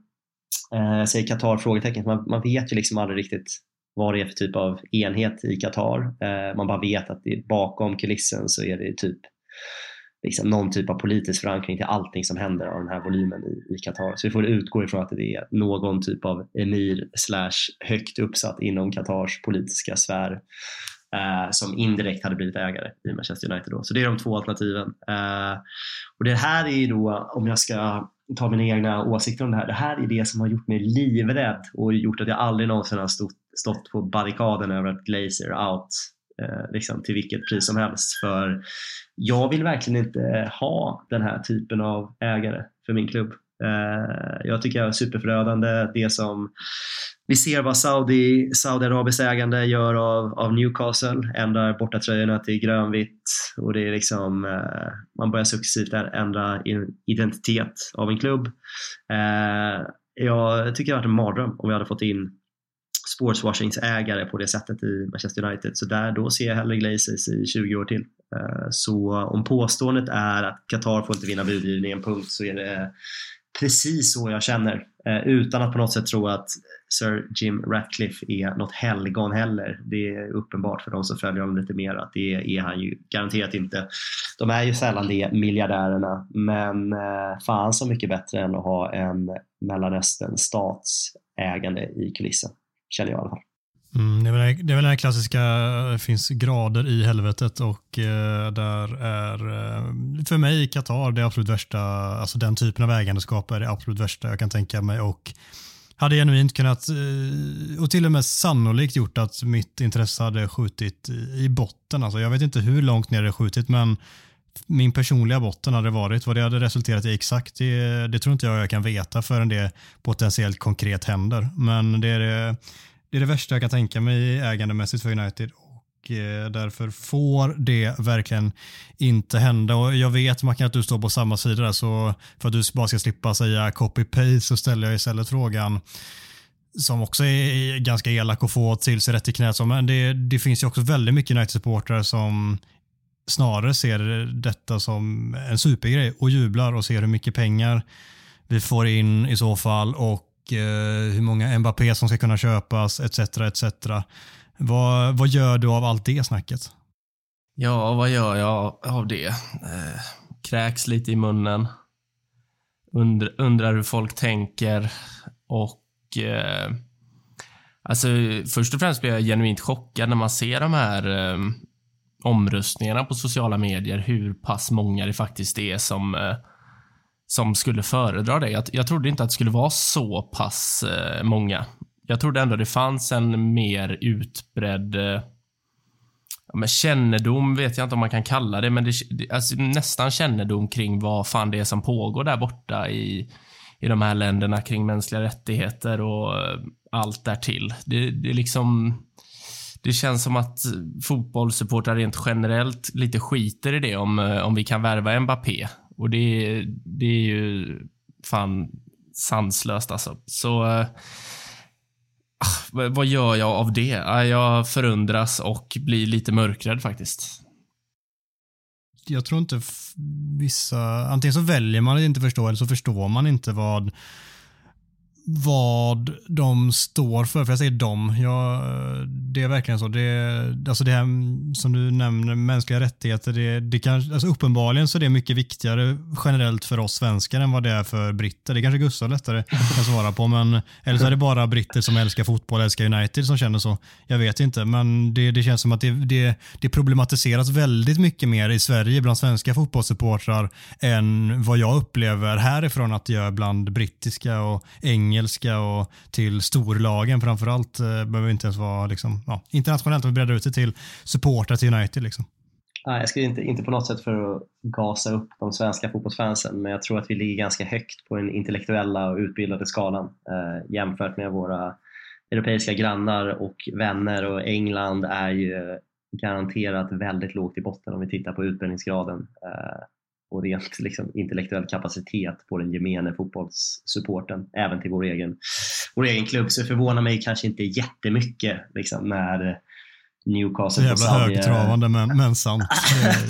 Jag säger Qatar frågetecken, man, man vet ju liksom aldrig riktigt vad det är för typ av enhet i Qatar. Eh, man bara vet att det, bakom kulissen så är det typ liksom någon typ av politisk förankring till allting som händer av den här volymen i, Qatar. Så vi får utgå ifrån att det är någon typ av emir slash högt uppsatt inom Qatars politiska sfär eh, som indirekt hade blivit ägare i Manchester United. Då. Så det är de två alternativen. Eh, och det här är ju då, om jag ska ta mina egna åsikter om det här, det här är det som har gjort mig livrädd och gjort att jag aldrig någonsin har stått, stått på barrikaden över att Glazer out eh, liksom till vilket pris som helst. För jag vill verkligen inte ha den här typen av ägare för min klubb. Eh, jag tycker det är superförödande det som vi ser vad Saudi, Saudiarabiens ägande gör av, av Newcastle, ändrar bortatröjorna till grönvitt och det är liksom, eh, man börjar successivt ändra identitet av en klubb. Eh, jag tycker det hade varit en mardröm om vi hade fått in sportswashingsägare på det sättet i Manchester United. Så där, då ser jag hellre Glazers i 20 år till. Eh, så om påståendet är att Qatar får inte vinna budgivningen, punkt, så är det eh, precis så jag känner. Eh, utan att på något sätt tro att Sir Jim Ratcliffe är något helgon heller. Det är uppenbart för de som följer honom lite mer att det är han ju garanterat inte. De är ju sällan det, miljardärerna, men fan så mycket bättre än att ha en Mellanöstern statsägande i kulissen, känner jag i alla fall. Mm, det, är väl, det är väl den här klassiska, det finns grader i helvetet och eh, där är eh, för mig Qatar det absolut värsta, alltså den typen av ägandeskap är det absolut värsta jag kan tänka mig och hade genuint kunnat eh, och till och med sannolikt gjort att mitt intresse hade skjutit i botten. Alltså jag vet inte hur långt ner det skjutit men min personliga botten hade varit. Vad det hade resulterat i exakt, det, det tror inte jag jag kan veta förrän det potentiellt konkret händer. Men det är det, det är det värsta jag kan tänka mig ägandemässigt för United och eh, därför får det verkligen inte hända. Och jag vet Mackan att du står på samma sida där så för att du bara ska slippa säga copy-paste så ställer jag istället frågan som också är ganska elak att få till sig rätt i knät. Men det, det finns ju också väldigt mycket United-supportrar som snarare ser detta som en supergrej och jublar och ser hur mycket pengar vi får in i så fall och Eh, hur många Mbappé som ska kunna köpas etc. etc. Vad, vad gör du av allt det snacket? Ja, vad gör jag av det? Eh, kräks lite i munnen. Undr, undrar hur folk tänker och eh, Alltså, först och främst blir jag genuint chockad när man ser de här eh, omröstningarna på sociala medier, hur pass många det faktiskt är som eh, som skulle föredra det. Jag, jag trodde inte att det skulle vara så pass eh, många. Jag trodde ändå det fanns en mer utbredd eh, men kännedom vet jag inte om man kan kalla det, men det, alltså, nästan kännedom kring vad fan det är som pågår där borta i, i de här länderna kring mänskliga rättigheter och eh, allt därtill. Det, det liksom det känns som att fotbollssupportrar rent generellt lite skiter i det om, eh, om vi kan värva Mbappé. Och det, det är ju fan sanslöst alltså. Så äh, vad gör jag av det? Ah, jag förundras och blir lite mörkrädd faktiskt. Jag tror inte vissa, antingen så väljer man att inte förstå eller så förstår man inte vad vad de står för. För jag säger de. Ja, det är verkligen så. Det, alltså det här som du nämner, mänskliga rättigheter. Det, det kan, alltså uppenbarligen så är det mycket viktigare generellt för oss svenskar än vad det är för britter. Det kanske Gustav lättare kan svara på. Men, eller så är det bara britter som älskar fotboll, älskar United som känner så. Jag vet inte, men det, det känns som att det, det, det problematiseras väldigt mycket mer i Sverige bland svenska fotbollssupportrar än vad jag upplever härifrån att det gör bland brittiska och engelska engelska och till storlagen framförallt. Eh, behöver inte ens vara liksom, ja, internationellt, om vi breddar ut det till supportrar till United. Liksom. Nej, jag ska inte, inte på något sätt för att gasa upp de svenska fotbollsfansen, men jag tror att vi ligger ganska högt på den intellektuella och utbildade skalan eh, jämfört med våra europeiska grannar och vänner och England är ju garanterat väldigt lågt i botten om vi tittar på utbildningsgraden. Eh, och rent liksom, intellektuell kapacitet på den gemene fotbollssupporten, även till vår egen, vår egen klubb. Så det förvånar mig kanske inte jättemycket liksom, när Newcastle. Så jävla högtravande men, men sant.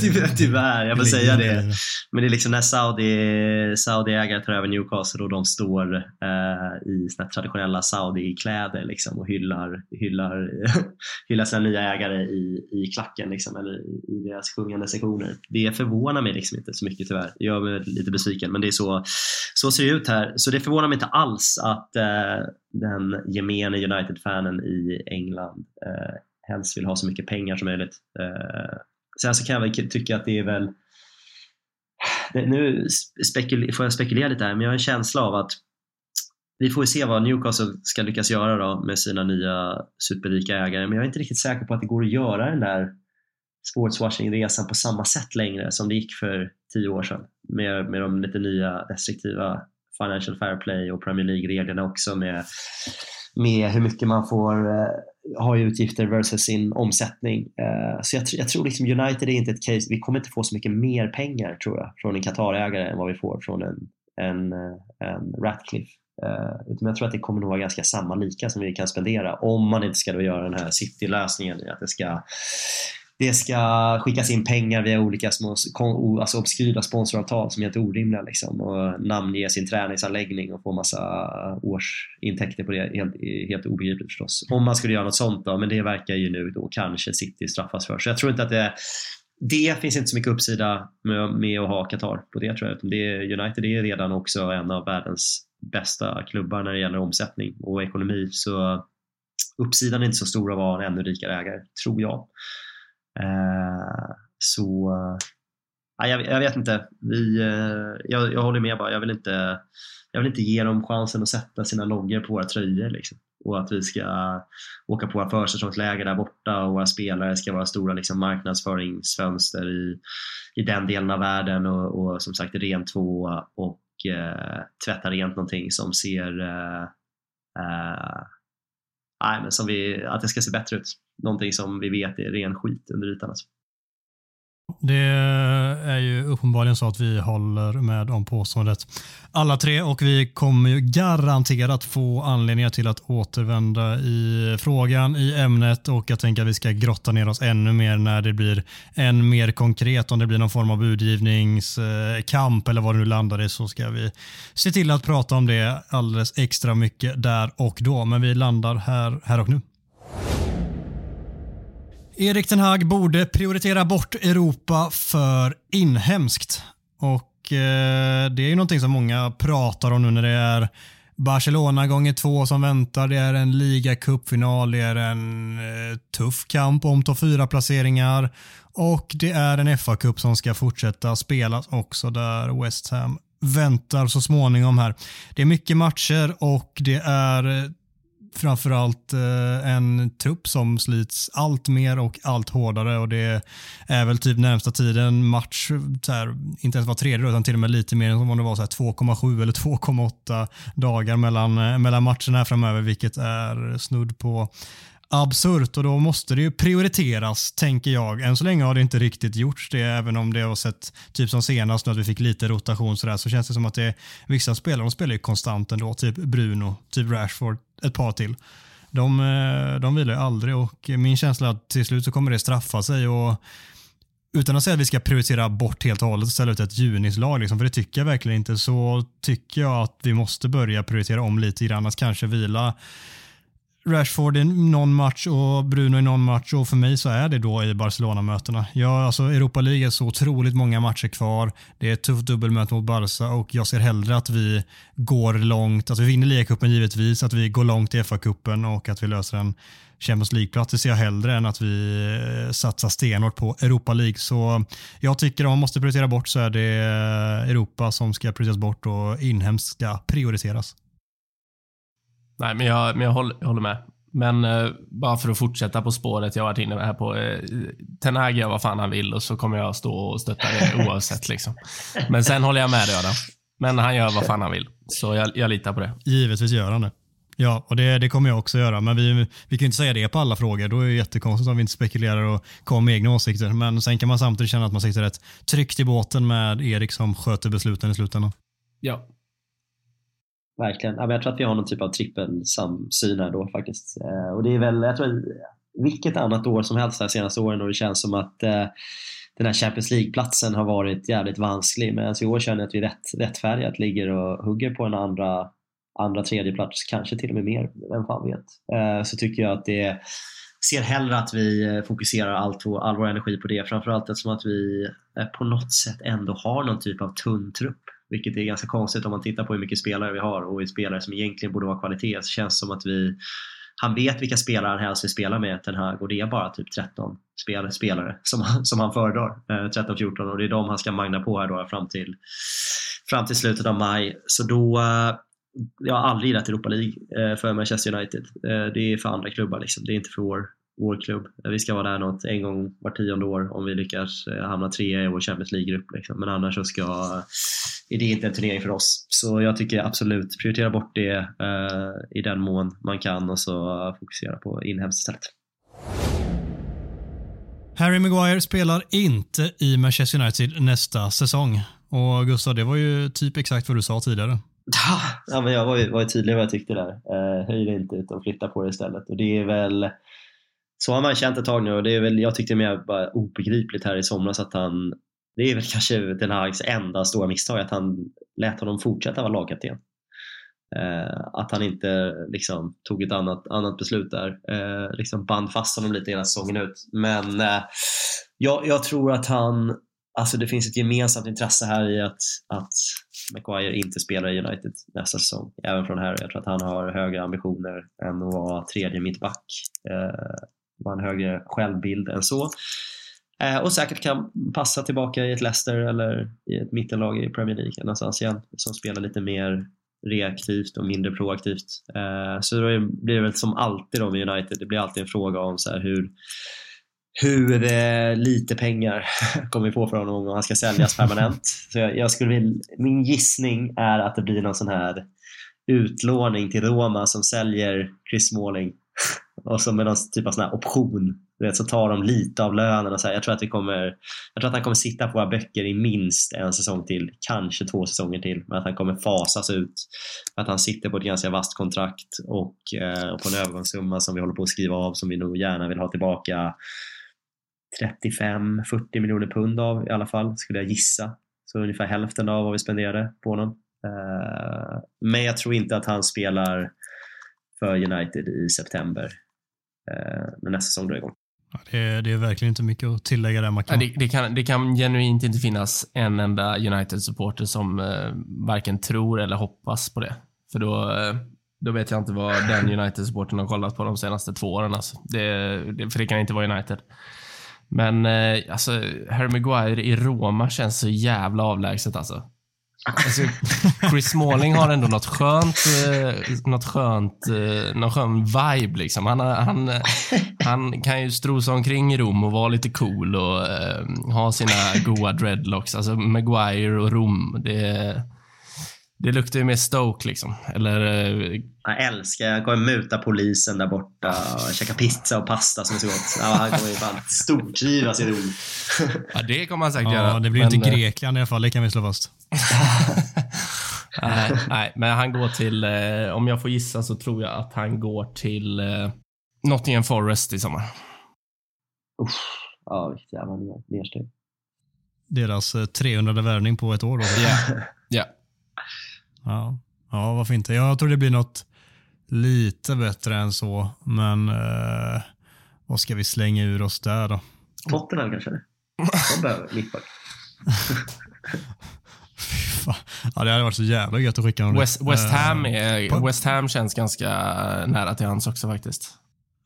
tyvärr, jag får säga det. Men det är liksom när Saudi, Saudi-ägare tar över Newcastle och de står eh, i sina traditionella Saudi-kläder liksom, och hyllar, hyllar, hyllar sina nya ägare i, i klacken liksom, eller i deras sjungande sektioner. Det förvånar mig liksom inte så mycket tyvärr. Jag är lite besviken men det är så, så ser det ut här. Så det förvånar mig inte alls att eh, den gemene United-fanen i England eh, helst vill ha så mycket pengar som möjligt. Eh, sen så kan jag väl tycka att det är väl nu får jag spekulera lite här, men jag har en känsla av att vi får se vad Newcastle ska lyckas göra då med sina nya superrika ägare, men jag är inte riktigt säker på att det går att göra den där sportswashing-resan på samma sätt längre som det gick för tio år sedan med, med de lite nya restriktiva Financial Fair Play och Premier League-reglerna också med, med hur mycket man får eh, ha i utgifter versus sin omsättning. Eh, så jag, jag, tror liksom United är inte ett case, vi kommer inte få så mycket mer pengar tror jag från en Qatar-ägare än vad vi får från en, en, eh, en Ratcliffe. Utan jag tror att det kommer nog vara ganska samma lika som vi kan spendera om man inte ska då göra den här city-lösningen att det ska det ska skickas in pengar via olika små alltså obskyra sponsoravtal som är helt orimliga liksom, och namnge sin träningsanläggning och få massa årsintäkter på det. Helt, helt obegripligt förstås. Om man skulle göra något sånt då, men det verkar ju nu då kanske City straffas för. Så jag tror inte att det det finns inte så mycket uppsida med, med att ha Qatar på det tror jag. Det, United är redan också en av världens bästa klubbar när det gäller omsättning och ekonomi. Så uppsidan är inte så stor av att vara en ännu rikare ägare, tror jag. Eh, så eh, ja, jag, jag, vet inte. Vi, eh, jag, jag håller med bara. Jag vill, inte, jag vill inte ge dem chansen att sätta sina loggor på våra tröjor. Liksom. Och att vi ska åka på våra försäsongsläger där borta och våra spelare ska vara stora liksom, marknadsföringsfönster i, i den delen av världen och, och som sagt rent två och eh, tvätta rent någonting som ser eh, eh, nej, men som vi, att det ska se bättre ut någonting som vi vet är ren skit under ytan. Alltså. Det är ju uppenbarligen så att vi håller med om påståendet alla tre och vi kommer ju garanterat få anledningar till att återvända i frågan, i ämnet och jag tänker att vi ska grotta ner oss ännu mer när det blir än mer konkret. Om det blir någon form av budgivningskamp eller vad det nu landar i så ska vi se till att prata om det alldeles extra mycket där och då. Men vi landar här, här och nu. Erik Ten Hag borde prioritera bort Europa för inhemskt. Och eh, Det är ju någonting som många pratar om nu när det är Barcelona gånger två som väntar. Det är en ligacupfinal, det är en eh, tuff kamp om topp fyra placeringar och det är en FA-cup som ska fortsätta spelas också där West Ham väntar så småningom här. Det är mycket matcher och det är eh, framförallt eh, en trupp som slits allt mer och allt hårdare. Och det är väl typ närmsta tiden match, så här, inte ens var tredje utan till och med lite mer än om det var 2,7 eller 2,8 dagar mellan, eh, mellan matcherna framöver vilket är snudd på absurt. Och då måste det ju prioriteras, tänker jag. Än så länge har det inte riktigt gjorts det, även om det har sett, typ som senast, att vi fick lite rotation sådär, så känns det som att det är vissa spelare, de spelar ju konstant ändå, typ Bruno, typ Rashford, ett par till. De, eh, de vilar ju aldrig och min känsla är att till slut så kommer det straffa sig och utan att säga att vi ska prioritera bort helt och hållet och ställa ut ett junislag, liksom, för det tycker jag verkligen inte, så tycker jag att vi måste börja prioritera om lite grann, att kanske vila Rashford i någon match och Bruno i någon match och för mig så är det då i Barcelona-mötena. Ja, alltså Europa League är så otroligt många matcher kvar. Det är ett tufft dubbelmöte mot Barca och jag ser hellre att vi går långt, att vi vinner ligacupen givetvis, att vi går långt i FA-cupen och att vi löser en Champions League-plats. Det ser jag hellre än att vi eh, satsar stenhårt på Europa League. Så jag tycker om man måste prioritera bort så är det eh, Europa som ska prioriteras bort och inhemskt ska prioriteras. Nej, men jag, men jag, håller, jag håller med. Men eh, bara för att fortsätta på spåret jag varit inne här på. Eh, Ten Hag gör vad fan han vill och så kommer jag stå och stötta det oavsett. Liksom. Men sen håller jag med dig Adam. Men han gör vad fan han vill. Så jag, jag litar på det. Givetvis gör han det. Ja, och det, det kommer jag också göra. Men vi, vi kan inte säga det på alla frågor. Då är det jättekonstigt om vi inte spekulerar och kommer med egna åsikter. Men sen kan man samtidigt känna att man sitter rätt tryggt i båten med Erik som sköter besluten i slutändan. Ja, Verkligen. jag tror att vi har någon typ av trippelsamsyn här då faktiskt. Eh, och det är väl, jag tror vilket annat år som helst de senaste åren och det känns som att eh, den här Champions League-platsen har varit jävligt vansklig. Men alltså i år känner jag att vi rätt, rättfärdigt ligger och hugger på en andra, andra tredje plats, kanske till och med mer, vem fan vet. Eh, så tycker jag att det ser hellre att vi fokuserar allt, all vår energi på det. Framförallt eftersom att vi på något sätt ändå har någon typ av tunn trupp vilket är ganska konstigt om man tittar på hur mycket spelare vi har och hur spelare som egentligen borde vara kvalitet så känns det som att vi han vet vilka spelare han helst vill spela med den här och det är bara typ 13 spel, spelare som, som han föredrar. Eh, 13-14 och det är de han ska magna på här då fram till, fram till slutet av maj. Så då, eh, jag har aldrig gillat Europa League eh, för Manchester United. Eh, det är för andra klubbar liksom. Det är inte för vår, vår klubb. Vi ska vara där något en gång var tionde år om vi lyckas eh, hamna trea i vår Champions League-grupp. Liksom. Men annars så ska, är det inte en turnering för oss. Så jag tycker absolut, prioritera bort det eh, i den mån man kan och så fokusera på inhemskt istället. Harry Maguire spelar inte i Manchester United nästa säsong. Och Gustav, det var ju typ exakt vad du sa tidigare. Ja, men jag var ju, var ju tydlig vad jag tyckte där. Eh, höj det inte utan flytta på det istället. Och det är väl så har man känt ett tag nu och det är väl, jag tyckte mer bara obegripligt här i somras att han, det är väl kanske Den här enda stora misstag att han lät honom fortsätta vara lagkapten. Eh, att han inte liksom, tog ett annat, annat beslut där. Eh, liksom band fast honom lite hela säsongen ut. Men eh, jag, jag, tror att han, alltså det finns ett gemensamt intresse här i att, att Maguire inte spelar i United nästa säsong. Även från här. Jag tror att han har högre ambitioner än att vara tredje mittback. Eh, var en högre självbild än så. Eh, och säkert kan passa tillbaka i ett Leicester eller i ett mittenlag i Premier League någonstans igen som spelar lite mer reaktivt och mindre proaktivt. Eh, så då blir det väl som alltid då med United, det blir alltid en fråga om så hur hur eh, lite pengar kommer vi få för honom om han ska säljas permanent. Så jag, jag skulle vilja, min gissning är att det blir någon sån här utlåning till Roma som säljer Chris Smalling och så med någon typ av sån här option. vet, så tar de lite av lönen och så här. Jag tror att vi kommer, jag tror att han kommer sitta på våra böcker i minst en säsong till, kanske två säsonger till. Men att han kommer fasas ut. Att han sitter på ett ganska vasst kontrakt och, eh, och på en övergångssumma som vi håller på att skriva av som vi nog gärna vill ha tillbaka 35-40 miljoner pund av i alla fall, skulle jag gissa. Så ungefär hälften av vad vi spenderade på honom. Eh, men jag tror inte att han spelar för United i september när nästa säsong drar igång. Det är, det är, verkligen inte mycket att tillägga där. Man kan... Det, det, kan, det kan genuint inte finnas en enda United-supporter som eh, varken tror eller hoppas på det. För då, eh, då vet jag inte vad den United-supporten har kollat på de senaste två åren. Alltså. Det, det, för det kan inte vara United. Men eh, alltså, Harry Maguire i Roma känns så jävla avlägset alltså. Alltså, Chris Smalling har ändå något skönt, eh, något skönt, eh, någon skön vibe liksom. Han, han, han kan ju strosa omkring i Rom och vara lite cool och eh, ha sina goa dreadlocks. Alltså Maguire och Rom, det, det luktar ju mer Stoke liksom. Eller... Eh, jag älskar, jag kommer muta polisen där borta och käka pizza och pasta som är så gott. Ja, han kommer ju fan stortrivas i Rom. Ja, det kommer han säkert ja, göra. Det blir men, inte eh, Grekland i alla fall, det kan vi slå fast. Nej, nej, men han går till, eh, om jag får gissa så tror jag att han går till eh, Nottingham Forest i sommar. Uff, ja, vilket jävla nedsteg. Deras 300 värvning på ett år då? Ja. yeah. Ja, ja varför inte? Jag tror det blir något lite bättre än så, men eh, vad ska vi slänga ur oss där då? Tottenham kanske? De behöver mittback. ja, det hade varit så jävla gött att skicka honom West, West, Ham är, West Ham känns ganska nära till hans också faktiskt.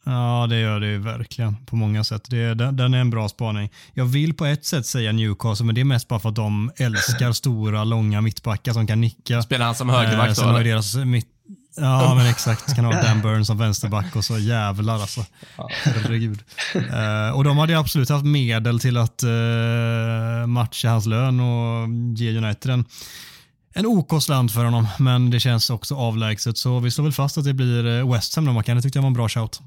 Ja, det gör det ju verkligen på många sätt. Det, den är en bra spaning. Jag vill på ett sätt säga Newcastle, men det är mest bara för att de älskar stora, långa mittbackar som kan nicka. Spelar han som högerback eh, då? Deras mitt, Ja, men exakt. Kan ha Dan Burns som vänsterback och så jävlar alltså. Herregud. Uh, och de hade absolut haft medel till att uh, matcha hans lön och ge United en, en OK slant för honom. Men det känns också avlägset, så vi slår väl fast att det blir eh, West Ham då, Mackan. Det tyckte jag var en bra shout.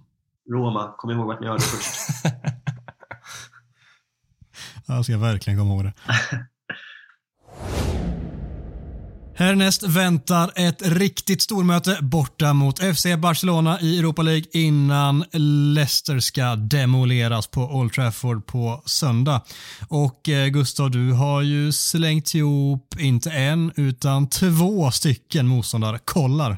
Roma, kom ihåg vart ni hörde först. jag ska verkligen komma ihåg det. Härnäst väntar ett riktigt stormöte borta mot FC Barcelona i Europa League innan Leicester ska demoleras på Old Trafford på söndag. Och eh, Gustav, du har ju slängt ihop inte en utan två stycken motståndare. Kollar.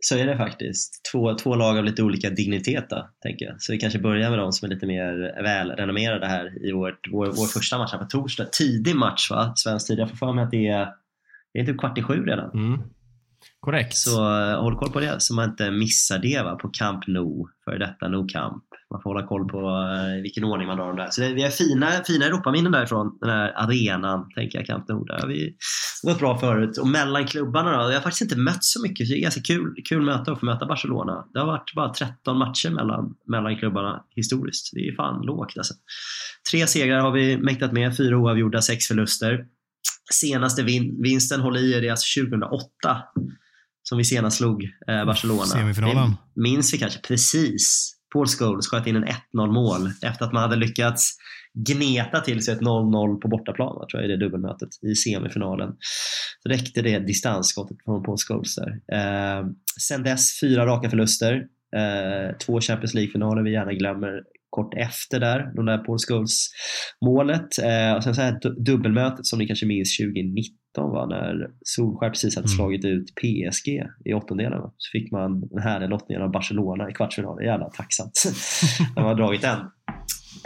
Så är det faktiskt. Två, två lag av lite olika dignitet då, tänker jag. Så vi kanske börjar med de som är lite mer välrenommerade här i vårt, vår, vår första match här på torsdag. Tidig match va? Svensk tid. Jag får för mig att det är, det är typ kvart i sju redan. Mm. Korrekt. Så uh, håll koll på det så man inte missar det va, på Camp Nou, för detta Nou Camp. Man får hålla koll på uh, vilken ordning man drar dem där. Så det, vi har fina, fina Europaminnen därifrån, den här arenan, tänker jag, Camp Nou. Där har vi gått bra förut. Och mellan klubbarna då, jag har faktiskt inte mött så mycket, så det är ganska kul, kul möte att få möta Barcelona. Det har varit bara 13 matcher mellan, mellan klubbarna historiskt. Det är fan lågt alltså. Tre segrar har vi mäktat med, fyra oavgjorda, sex förluster. Senaste vin vinsten håller i är det alltså 2008 som vi senast slog eh, Barcelona. Semifinalen. Det minns vi kanske precis. Paul Scholes sköt in en 1-0 mål efter att man hade lyckats gneta till sig ett 0-0 på bortaplan, tror jag, i det dubbelmötet i semifinalen. Så räckte det distansskottet från Paul Scholes där. Eh, sen dess fyra raka förluster. Eh, två Champions League-finaler vi gärna glömmer kort efter där, de där Paul Scholes målet. Eh, och sen så här dubbelmötet som ni kanske minns 2019 va, när Solskjaer precis hade mm. slagit ut PSG i åttondelen. Så fick man den här lottningen av Barcelona i kvartsfinalen. Jävla tacksamt. de har dragit den.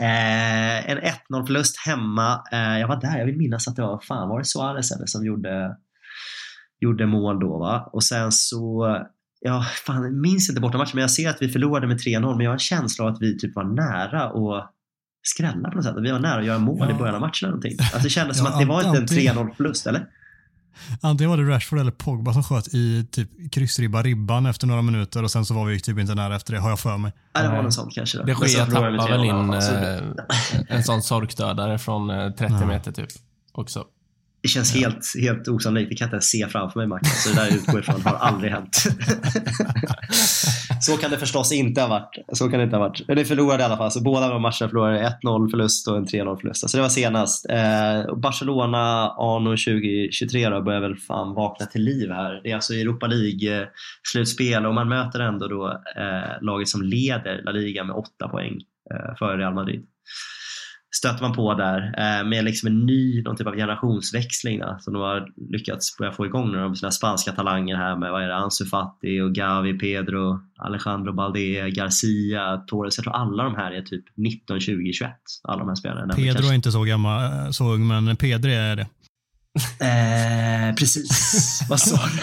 Eh, en 1-0 förlust hemma. Eh, jag var där, jag vill minnas att det var, fan var det Suarez eller som gjorde, gjorde mål då va? Och sen så Ja, fan, jag minns inte borta matchen, men jag ser att vi förlorade med 3-0, men jag har en känsla av att vi typ var nära att skrälla på något sätt. Vi var nära att göra mål ja. i början av matchen eller någonting. Alltså, det kändes ja, som att det var inte en 3-0 förlust, eller? Antingen var det Rashford eller Pogba som sköt i typ kryssribba ribban efter några minuter och sen så var vi typ inte nära efter det, har jag för mig. Ja, det var något sånt kanske. Då. Det sker tappar väl in eh, en sån sorkdödare från 30 eh, meter typ också. Det känns helt, helt osannolikt. Det kan jag inte ens se framför mig Marcus. Så det där utgår ifrån har aldrig hänt. så kan det förstås inte ha varit. Så kan det inte ha varit. Men det förlorade i alla fall. Så båda de matcherna förlorade 1-0 förlust och en 3-0 förlust. Så det var senast. Eh, Barcelona anno 2023 då börjar väl fan vakna till liv här. Det är alltså Europa League-slutspel och man möter ändå då eh, laget som leder La Liga med 8 poäng eh, före Real Madrid stöter man på där eh, med liksom en ny någon typ av generationsväxling då, som de har lyckats börja få igång nu. De sina spanska talanger här med vad är det, Ansu Fati och Gavi, Pedro, Alejandro Balde, Garcia, Torres. Jag tror alla de här är typ 19, 20, 21. Alla de här spelarna. Pedro kanske... är inte så gammal, eh, så ung, men Pedri är det. Eh, precis, vad sa du?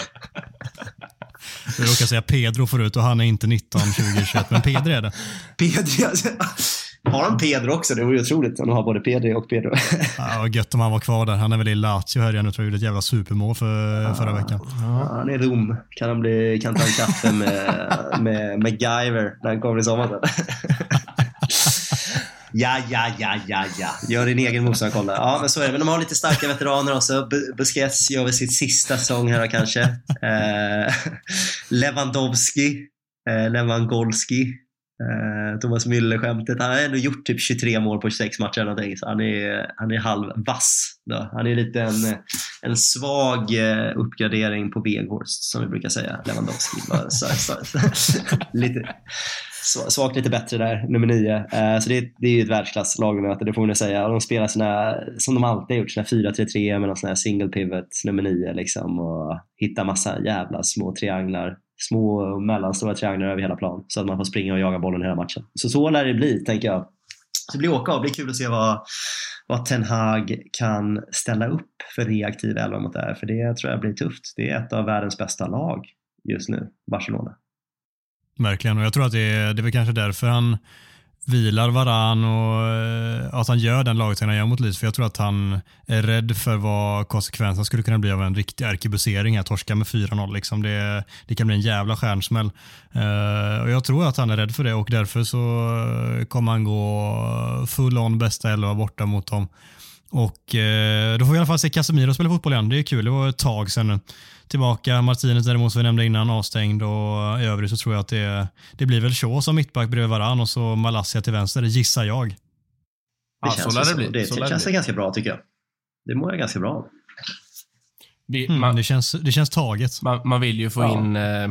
Du råkar säga Pedro förut och han är inte 19, 20, 21, men Pedri är det. Pedri, alltså. Har han Pedro också? Det vore ju otroligt om de har både Pedri och Pedro. ja, gött om han var kvar där. Han är väl i Lazio hörde jag nu tror jag gjorde ett jävla supermål för, ja, förra veckan. Ja, han är i Rom. Kan han bli, kan ta en kaffe med, med, Guyver när han kommer i sommar Ja, ja, ja, ja, ja. Gör din egen motståndarkoll Ja, men så är det. Men de har lite starka veteraner också. Busquets gör väl sitt sista säsong här kanske. Eh, Lewandowski. Eh, Lewandowski Eh, Thomas Müller-skämtet. Han har ändå gjort typ 23 mål på 26 matcher eller någonting, så han är, han är halvvass. Han är lite en, en svag eh, uppgradering på Weghorst som vi brukar säga, Lewandowski. så, så, lite, svagt lite bättre där, nummer nio. Eh, så det, det är ju ett världsklasslagmöte, det får man säga. de spelar sina, som de alltid har gjort, sina 4-3-3 med någon sån här single pivot, nummer nio liksom och hittar massa jävla små trianglar små och mellanstora trianglar över hela plan så att man får springa och jaga bollen hela matchen. Så så lär det bli, tänker jag. Så det blir åka av. Det blir kul att se vad, vad Ten Hag kan ställa upp för reaktiv elva mot det här, för det tror jag blir tufft. Det är ett av världens bästa lag just nu, Barcelona. Verkligen, och jag tror att det är, det är väl kanske därför han vilar varann och att han gör den lagträning han gör mot Leeds. För jag tror att han är rädd för vad konsekvensen skulle kunna bli av en riktig arkebusering här. Torska med 4-0. Liksom. Det, det kan bli en jävla stjärnsmäll. Uh, och jag tror att han är rädd för det och därför så eh, kommer han gå full on bästa elva borta mot dem. Och uh, då får vi i alla fall se Casemiro spela fotboll igen. Det är kul. Det var ett tag sedan nu tillbaka. Martinez däremot, som vi nämnde innan, avstängd och i övrigt så tror jag att det, det blir väl Shaw som mittback bredvid varann och så Malassia till vänster, gissar jag. Det ja, känns så lär det bli. Det, det känns det ganska bra tycker jag. Det mår jag ganska bra vi, mm, man, det, känns, det känns taget. Man, man vill ju få ja. in eh,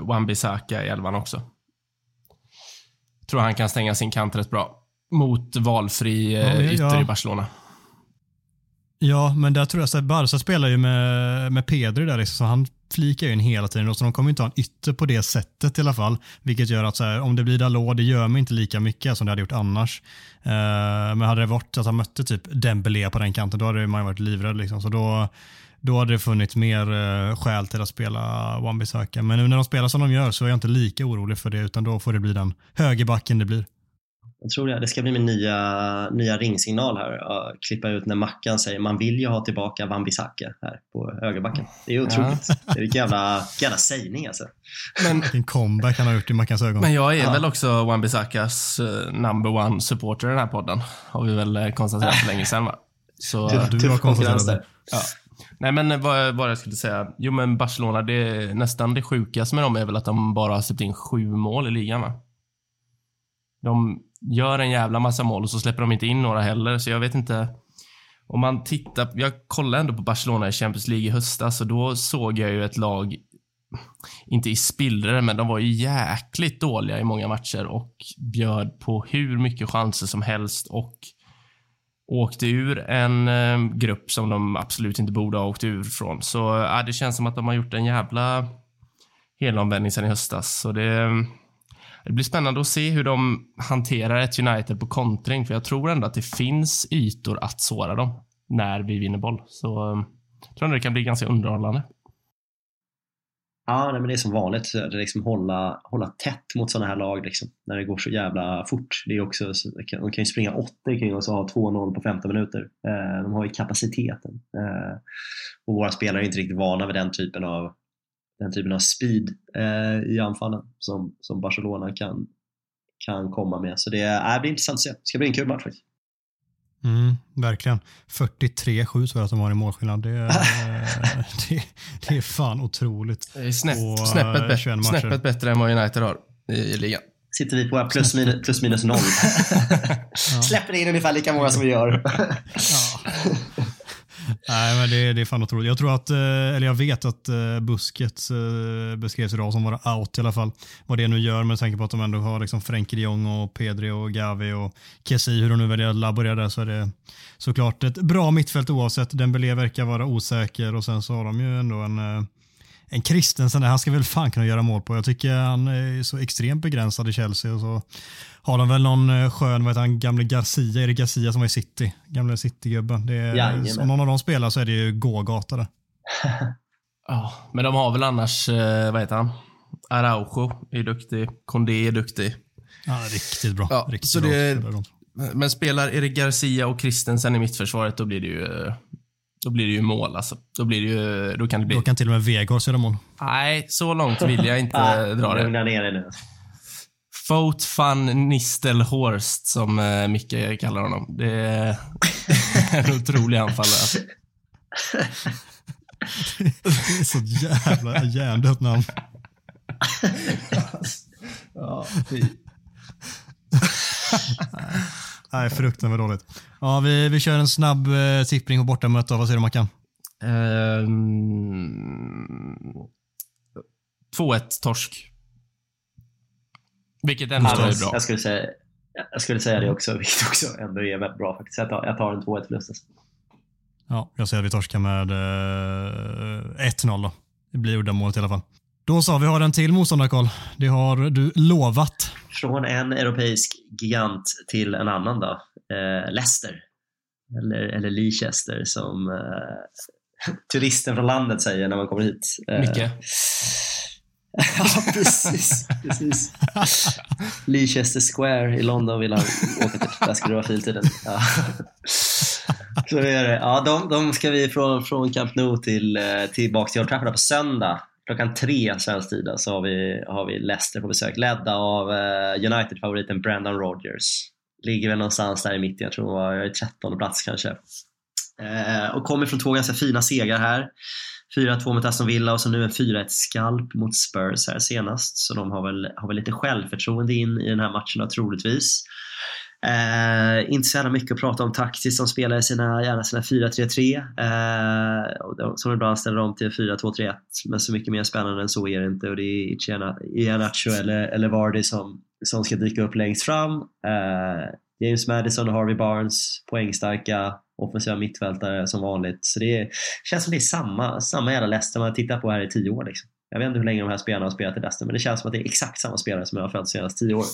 Wan-Bissaka i elvan också. Tror han kan stänga sin kant rätt bra. Mot valfri eh, ja, ytter ja. i Barcelona. Ja, men där tror jag att Barca spelar ju med, med Pedri där, liksom, så han flikar ju in hela tiden. Så de kommer inte ha en ytter på det sättet i alla fall. Vilket gör att så här, om det blir Dalot, det gör mig inte lika mycket som det hade gjort annars. Uh, men hade det varit att han mötte typ Dembélé på den kanten, då hade man ju varit livrädd. Liksom. Så då, då hade det funnits mer uh, skäl till att spela Wan-Bissaka. Men nu när de spelar som de gör så är jag inte lika orolig för det, utan då får det bli den högerbacken det blir. Jag tror det, det ska bli min nya, nya ringsignal här. Att klippa ut när Mackan säger man vill ju ha tillbaka Wan-Bissaka här på högerbacken. Det är otroligt. Ja. Det är vilken jävla, jävla sägning alltså. Men, Vilken comeback han har gjort i Mackans ögon. Men jag är ja. väl också Wan-Bissakas uh, number one supporter i den här podden. Har vi väl konstaterat för länge sedan va? Så, du, du har konstaterat det. Ja. Nej men vad, vad jag skulle säga. Jo men Barcelona, det, nästan det sjukaste med dem är väl att de bara har släppt in sju mål i ligan va? De gör en jävla massa mål och så släpper de inte in några heller, så jag vet inte. Om man tittar, jag kollade ändå på Barcelona i Champions League i höstas och då såg jag ju ett lag, inte i spillror, men de var ju jäkligt dåliga i många matcher och bjöd på hur mycket chanser som helst och åkte ur en eh, grupp som de absolut inte borde ha åkt ur från. Så äh, det känns som att de har gjort en jävla helomvändning sen i höstas. Så det, det blir spännande att se hur de hanterar ett United på kontring, för jag tror ändå att det finns ytor att såra dem när vi vinner boll. Så eh, jag tror ändå det kan bli ganska underhållande. Ja, nej, men det är som vanligt. Det liksom hålla, hålla tätt mot sådana här lag liksom, när det går så jävla fort. Det är också, de kan ju springa 80 kring oss och ha 2-0 på 15 minuter. Eh, de har ju kapaciteten. Eh, och våra spelare är inte riktigt vana vid den typen av, den typen av speed eh, i anfallen som, som Barcelona kan, kan komma med. Så det, äh, blir intressant att se. Det ska bli en kul match faktiskt. Mm, verkligen. 43-7 tror jag att de har i målskillnad. Det, är, det, det är fan otroligt. Det är snäpp, och, snäppet, bättre, snäppet bättre än vad United har i, i ligan. Sitter vi på plus minus, plus minus noll. ja. Släpper in ungefär lika många som vi gör. ja. Nej, men det, det är fan otroligt. Jag tror att, eh, eller jag vet att eh, Busquets eh, beskrevs idag som vara out i alla fall. Vad det nu gör med tanke på att de ändå har liksom Frenkie de Jong och Pedri och Gavi och Kessi, hur de nu väljer att laborera där så är det såklart ett bra mittfält oavsett. Dembélé verkar vara osäker och sen så har de ju ändå en eh, en Kristensen, han ska väl fan kunna göra mål på. Jag tycker han är så extremt begränsad i Chelsea och så har de väl någon eh, skön, vad heter han, gamle Garcia, är det Garcia som var i City? Gamle City-gubben. Om någon av dem spelar så är det ju gågata det. ja, men de har väl annars, eh, vad heter han? Araujo är duktig, Kondé är duktig. Ja, riktigt bra. Ja, riktigt så bra det, men spelar Erik Garcia och Christensen i mittförsvaret, då blir det ju eh, då blir det ju mål alltså. Då, blir det ju, då kan det bli... Då kan till och med Vegårs göra mål. Nej, så långt vill jag inte ah, dra det. Lugna ner dig nu. Foat van Nistelhorst, som uh, Micke kallar honom. Det är en otrolig anfallare. Alltså. det är så jävla hjärndött namn. ja, fy. Nej, fruktansvärt dåligt. Ja, vi, vi kör en snabb eh, tippning på bortamöte. Vad säger du Mackan? Um, 2-1 torsk. Vilket ändå är bra. Jag skulle, säga, jag skulle säga det också, vilket också ändå är väldigt bra faktiskt. Jag tar, jag tar en 2-1 förlust. Alltså. Ja, jag säger att vi torskar med eh, 1-0 då. Det blir uddamålet i alla fall. Då sa vi har en till motståndarkoll. Det har du lovat. Från en europeisk gigant till en annan då. Eh, Leicester. Eller, eller Leicester som eh, turisten från landet säger när man kommer hit. Eh, Micke. ja, precis. precis. Leicester Square i London vill han åka till. Där skulle det vara filtiden. Ja. Så är det. Ja, de, de ska vi från, från Camp Nou till, eh, tillbaka till Old Trafford på söndag klockan tre svensk tid så har vi, har vi Leicester på besök ledda av eh, United-favoriten Brandon Rodgers. Ligger väl någonstans där i mitten, jag tror hon var 13 plats kanske. Eh, och kommer från två ganska fina segrar här. 4-2 mot Aston Villa och så nu en 4-1 skalp mot Spurs här senast. Så de har väl, har väl lite självförtroende in i den här matchen då, troligtvis. Eh, inte så jävla mycket att prata om taktiskt. De spelar sina, gärna sina 4-3-3 eh, som ibland ställer om till 4-2-3-1. Men så mycket mer spännande än så är det inte och det är Iheanacho eller, eller Vardy som, som ska dyka upp längst fram. Eh, James Madison och Harvey Barnes, poängstarka offensiva mittfältare som vanligt. Så det känns som det är samma, samma jävla Leicester man tittar tittat på här i tio år. Liksom. Jag vet inte hur länge de här spelarna har spelat i Leicester, men det känns som att det är exakt samma spelare som jag har följt de senaste tio åren.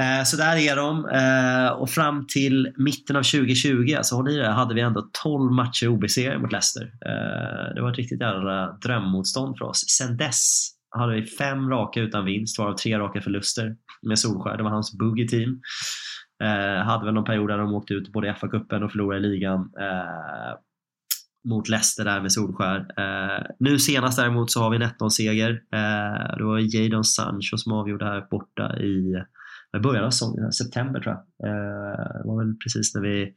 Eh, så där är de. Eh, och fram till mitten av 2020, alltså håll i det, hade vi ändå 12 matcher obesegrade mot Leicester. Eh, det var ett riktigt jävla drömmotstånd för oss. Sen dess hade vi fem raka utan vinst, varav tre raka förluster med Solskär. Det var hans boogie team. Eh, hade väl någon period där de åkte ut både i FA-cupen och förlorade i ligan eh, mot Leicester där med Solskär. Eh, nu senast däremot så har vi en 1-0-seger. Eh, det var Jadon Sancho som avgjorde här borta i början av säsongen, september tror jag. Eh, det var väl precis när vi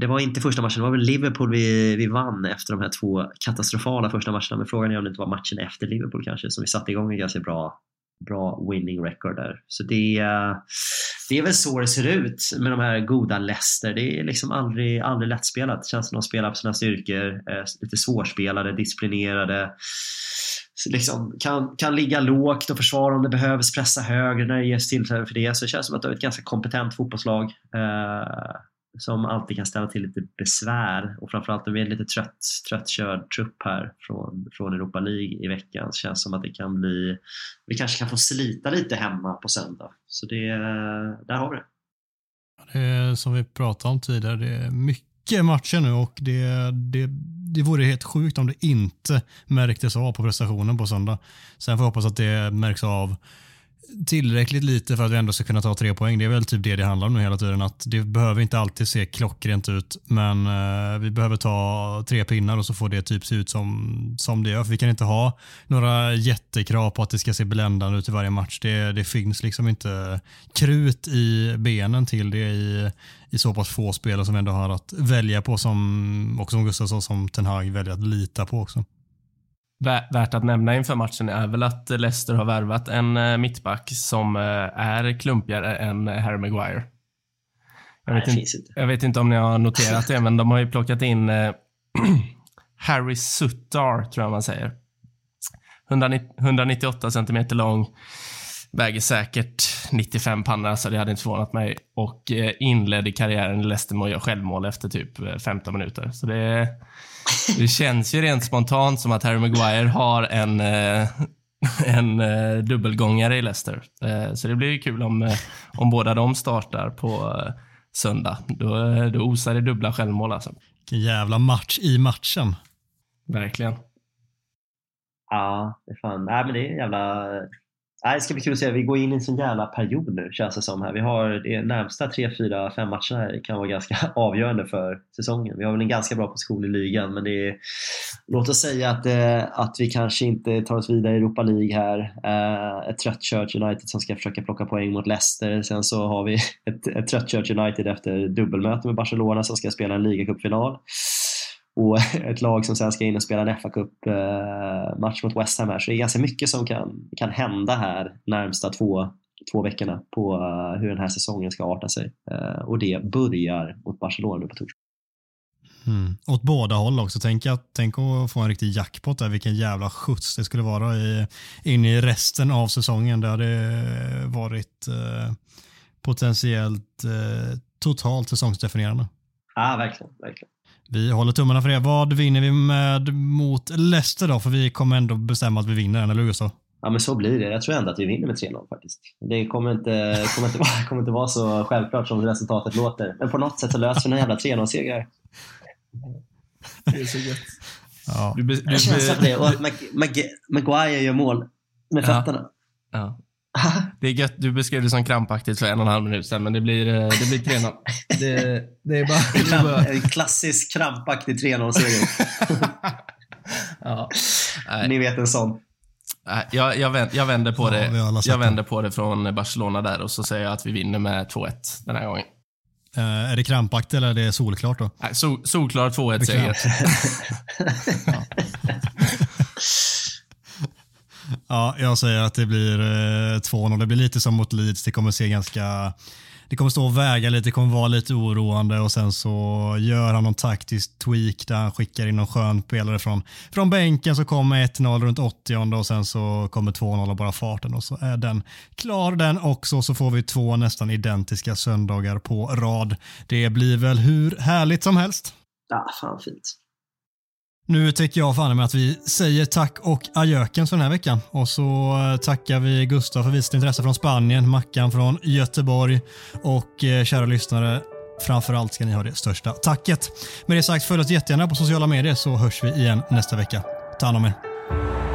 det var inte första matchen, det var väl Liverpool vi, vi vann efter de här två katastrofala första matcherna. Men frågan är om det inte var matchen efter Liverpool kanske som vi satte igång en ganska bra, bra winning record där. Så det, det är väl så det ser ut med de här goda Leicester. Det är liksom aldrig, aldrig lättspelat. Det känns som de spelar på sina styrkor. Eh, lite svårspelade, disciplinerade. Liksom, kan, kan ligga lågt och försvara om det behövs, pressa högre när det ges tillfälle för det. Så det känns som att det är ett ganska kompetent fotbollslag. Eh, som alltid kan ställa till lite besvär och framförallt om vi är en lite trött, tröttkörd trupp här från, från Europa League i veckan så känns det som att det kan bli, vi kanske kan få slita lite hemma på söndag. Så det, eh, där har vi det. Det är som vi pratade om tidigare, det är mycket matcher nu och det, det, det vore helt sjukt om det inte märktes av på prestationen på söndag. Sen får jag hoppas att det märks av tillräckligt lite för att vi ändå ska kunna ta tre poäng. Det är väl typ det det handlar om nu hela tiden. Att det behöver inte alltid se klockrent ut, men eh, vi behöver ta tre pinnar och så får det typ se ut som, som det gör. För vi kan inte ha några jättekrav på att det ska se bländande ut i varje match. Det, det finns liksom inte krut i benen till det i, i så pass få spelare som vi ändå har att välja på som, och som Gustafsson som Ten Hag väljer att lita på också. Värt att nämna inför matchen är väl att Leicester har värvat en eh, mittback som eh, är klumpigare än Harry Maguire. Jag vet, Nej, inte, jag vet inte om ni har noterat det, men de har ju plockat in eh, Harry Suttar, tror jag man säger. 198 centimeter lång, väger säkert 95 pannor, så det hade inte förvånat mig. Och inledde karriären i Leicester med att göra självmål efter typ 15 minuter. Så det är det känns ju rent spontant som att Harry Maguire har en, eh, en eh, dubbelgångare i Leicester. Eh, så det blir ju kul om, om båda de startar på söndag. Då, då osar det dubbla självmål alltså. Vilken jävla match i matchen. Verkligen. Ja, det är fan. Nej, men det är jävla Nej, det ska bli kul att se. Vi går in i en sån jävla period nu känns det som. här. Vi har de närmsta 3, 4, 5 matcherna kan vara ganska avgörande för säsongen. Vi har väl en ganska bra position i ligan men det är, låt oss säga att, eh, att vi kanske inte tar oss vidare i Europa League här. Eh, ett trött Church United som ska försöka plocka poäng mot Leicester. Sen så har vi ett, ett trött Church United efter dubbelmöte med Barcelona som ska spela en ligacupfinal och ett lag som sen ska in och spela en fa Cup eh, match mot West Ham här. Så det är ganska mycket som kan, kan hända här närmsta två, två veckorna på eh, hur den här säsongen ska arta sig. Eh, och det börjar mot Barcelona nu på torsdag. Mm. Åt båda håll också. Tänk, att, tänk att få en riktig jackpot där. Vilken jävla skjuts det skulle vara i, in i resten av säsongen. Det hade varit eh, potentiellt eh, totalt säsongsdefinierande. Ja, verkligen. verkligen. Vi håller tummarna för det. Vad vinner vi med mot Leicester då? För vi kommer ändå bestämma att vi vinner den, eller hur så? Ja men så blir det. Jag tror ändå att vi vinner med 3-0 faktiskt. Det kommer inte, kommer, inte vara, kommer inte vara så självklart som resultatet låter. Men på något sätt så löser vi en jävla 3-0-seger. Det är så gött. Ja. Du du jag känns att det. Och att Maguire gör mål med fötterna. Ja. ja. Det är gött. Du beskrev det som krampaktigt för en och en halv minut sedan, men det blir, eh, det blir 3-0. Det, det, är bara... Det är bara... En klassisk krampaktig 3-0-seger. ja. Ni vet en sån. Jag, jag, vänder, jag, vänder på det. jag vänder på det från Barcelona där och så säger jag att vi vinner med 2-1 den här gången. Uh, är det krampaktigt eller är det solklart då? Nej, sol, solklar 2-1-seger. Ja, jag säger att det blir eh, 2-0. Det blir lite som mot Leeds. Det kommer se ganska det kommer stå och väga lite, det kommer vara lite oroande och sen så gör han någon taktisk tweak där han skickar in någon skön spelare från, från bänken så kommer 1-0 runt 80 och sen så kommer 2-0 och bara farten och så är den klar den också så får vi två nästan identiska söndagar på rad. Det blir väl hur härligt som helst. Ja, fan fint. Nu tycker jag fan med att vi säger tack och ajökens för den här veckan. Och så eh, tackar vi Gustav för visat intresse från Spanien, Mackan från Göteborg och eh, kära lyssnare, framförallt ska ni ha det största tacket. Med det sagt, följ oss jättegärna på sociala medier så hörs vi igen nästa vecka. Ta hand om er.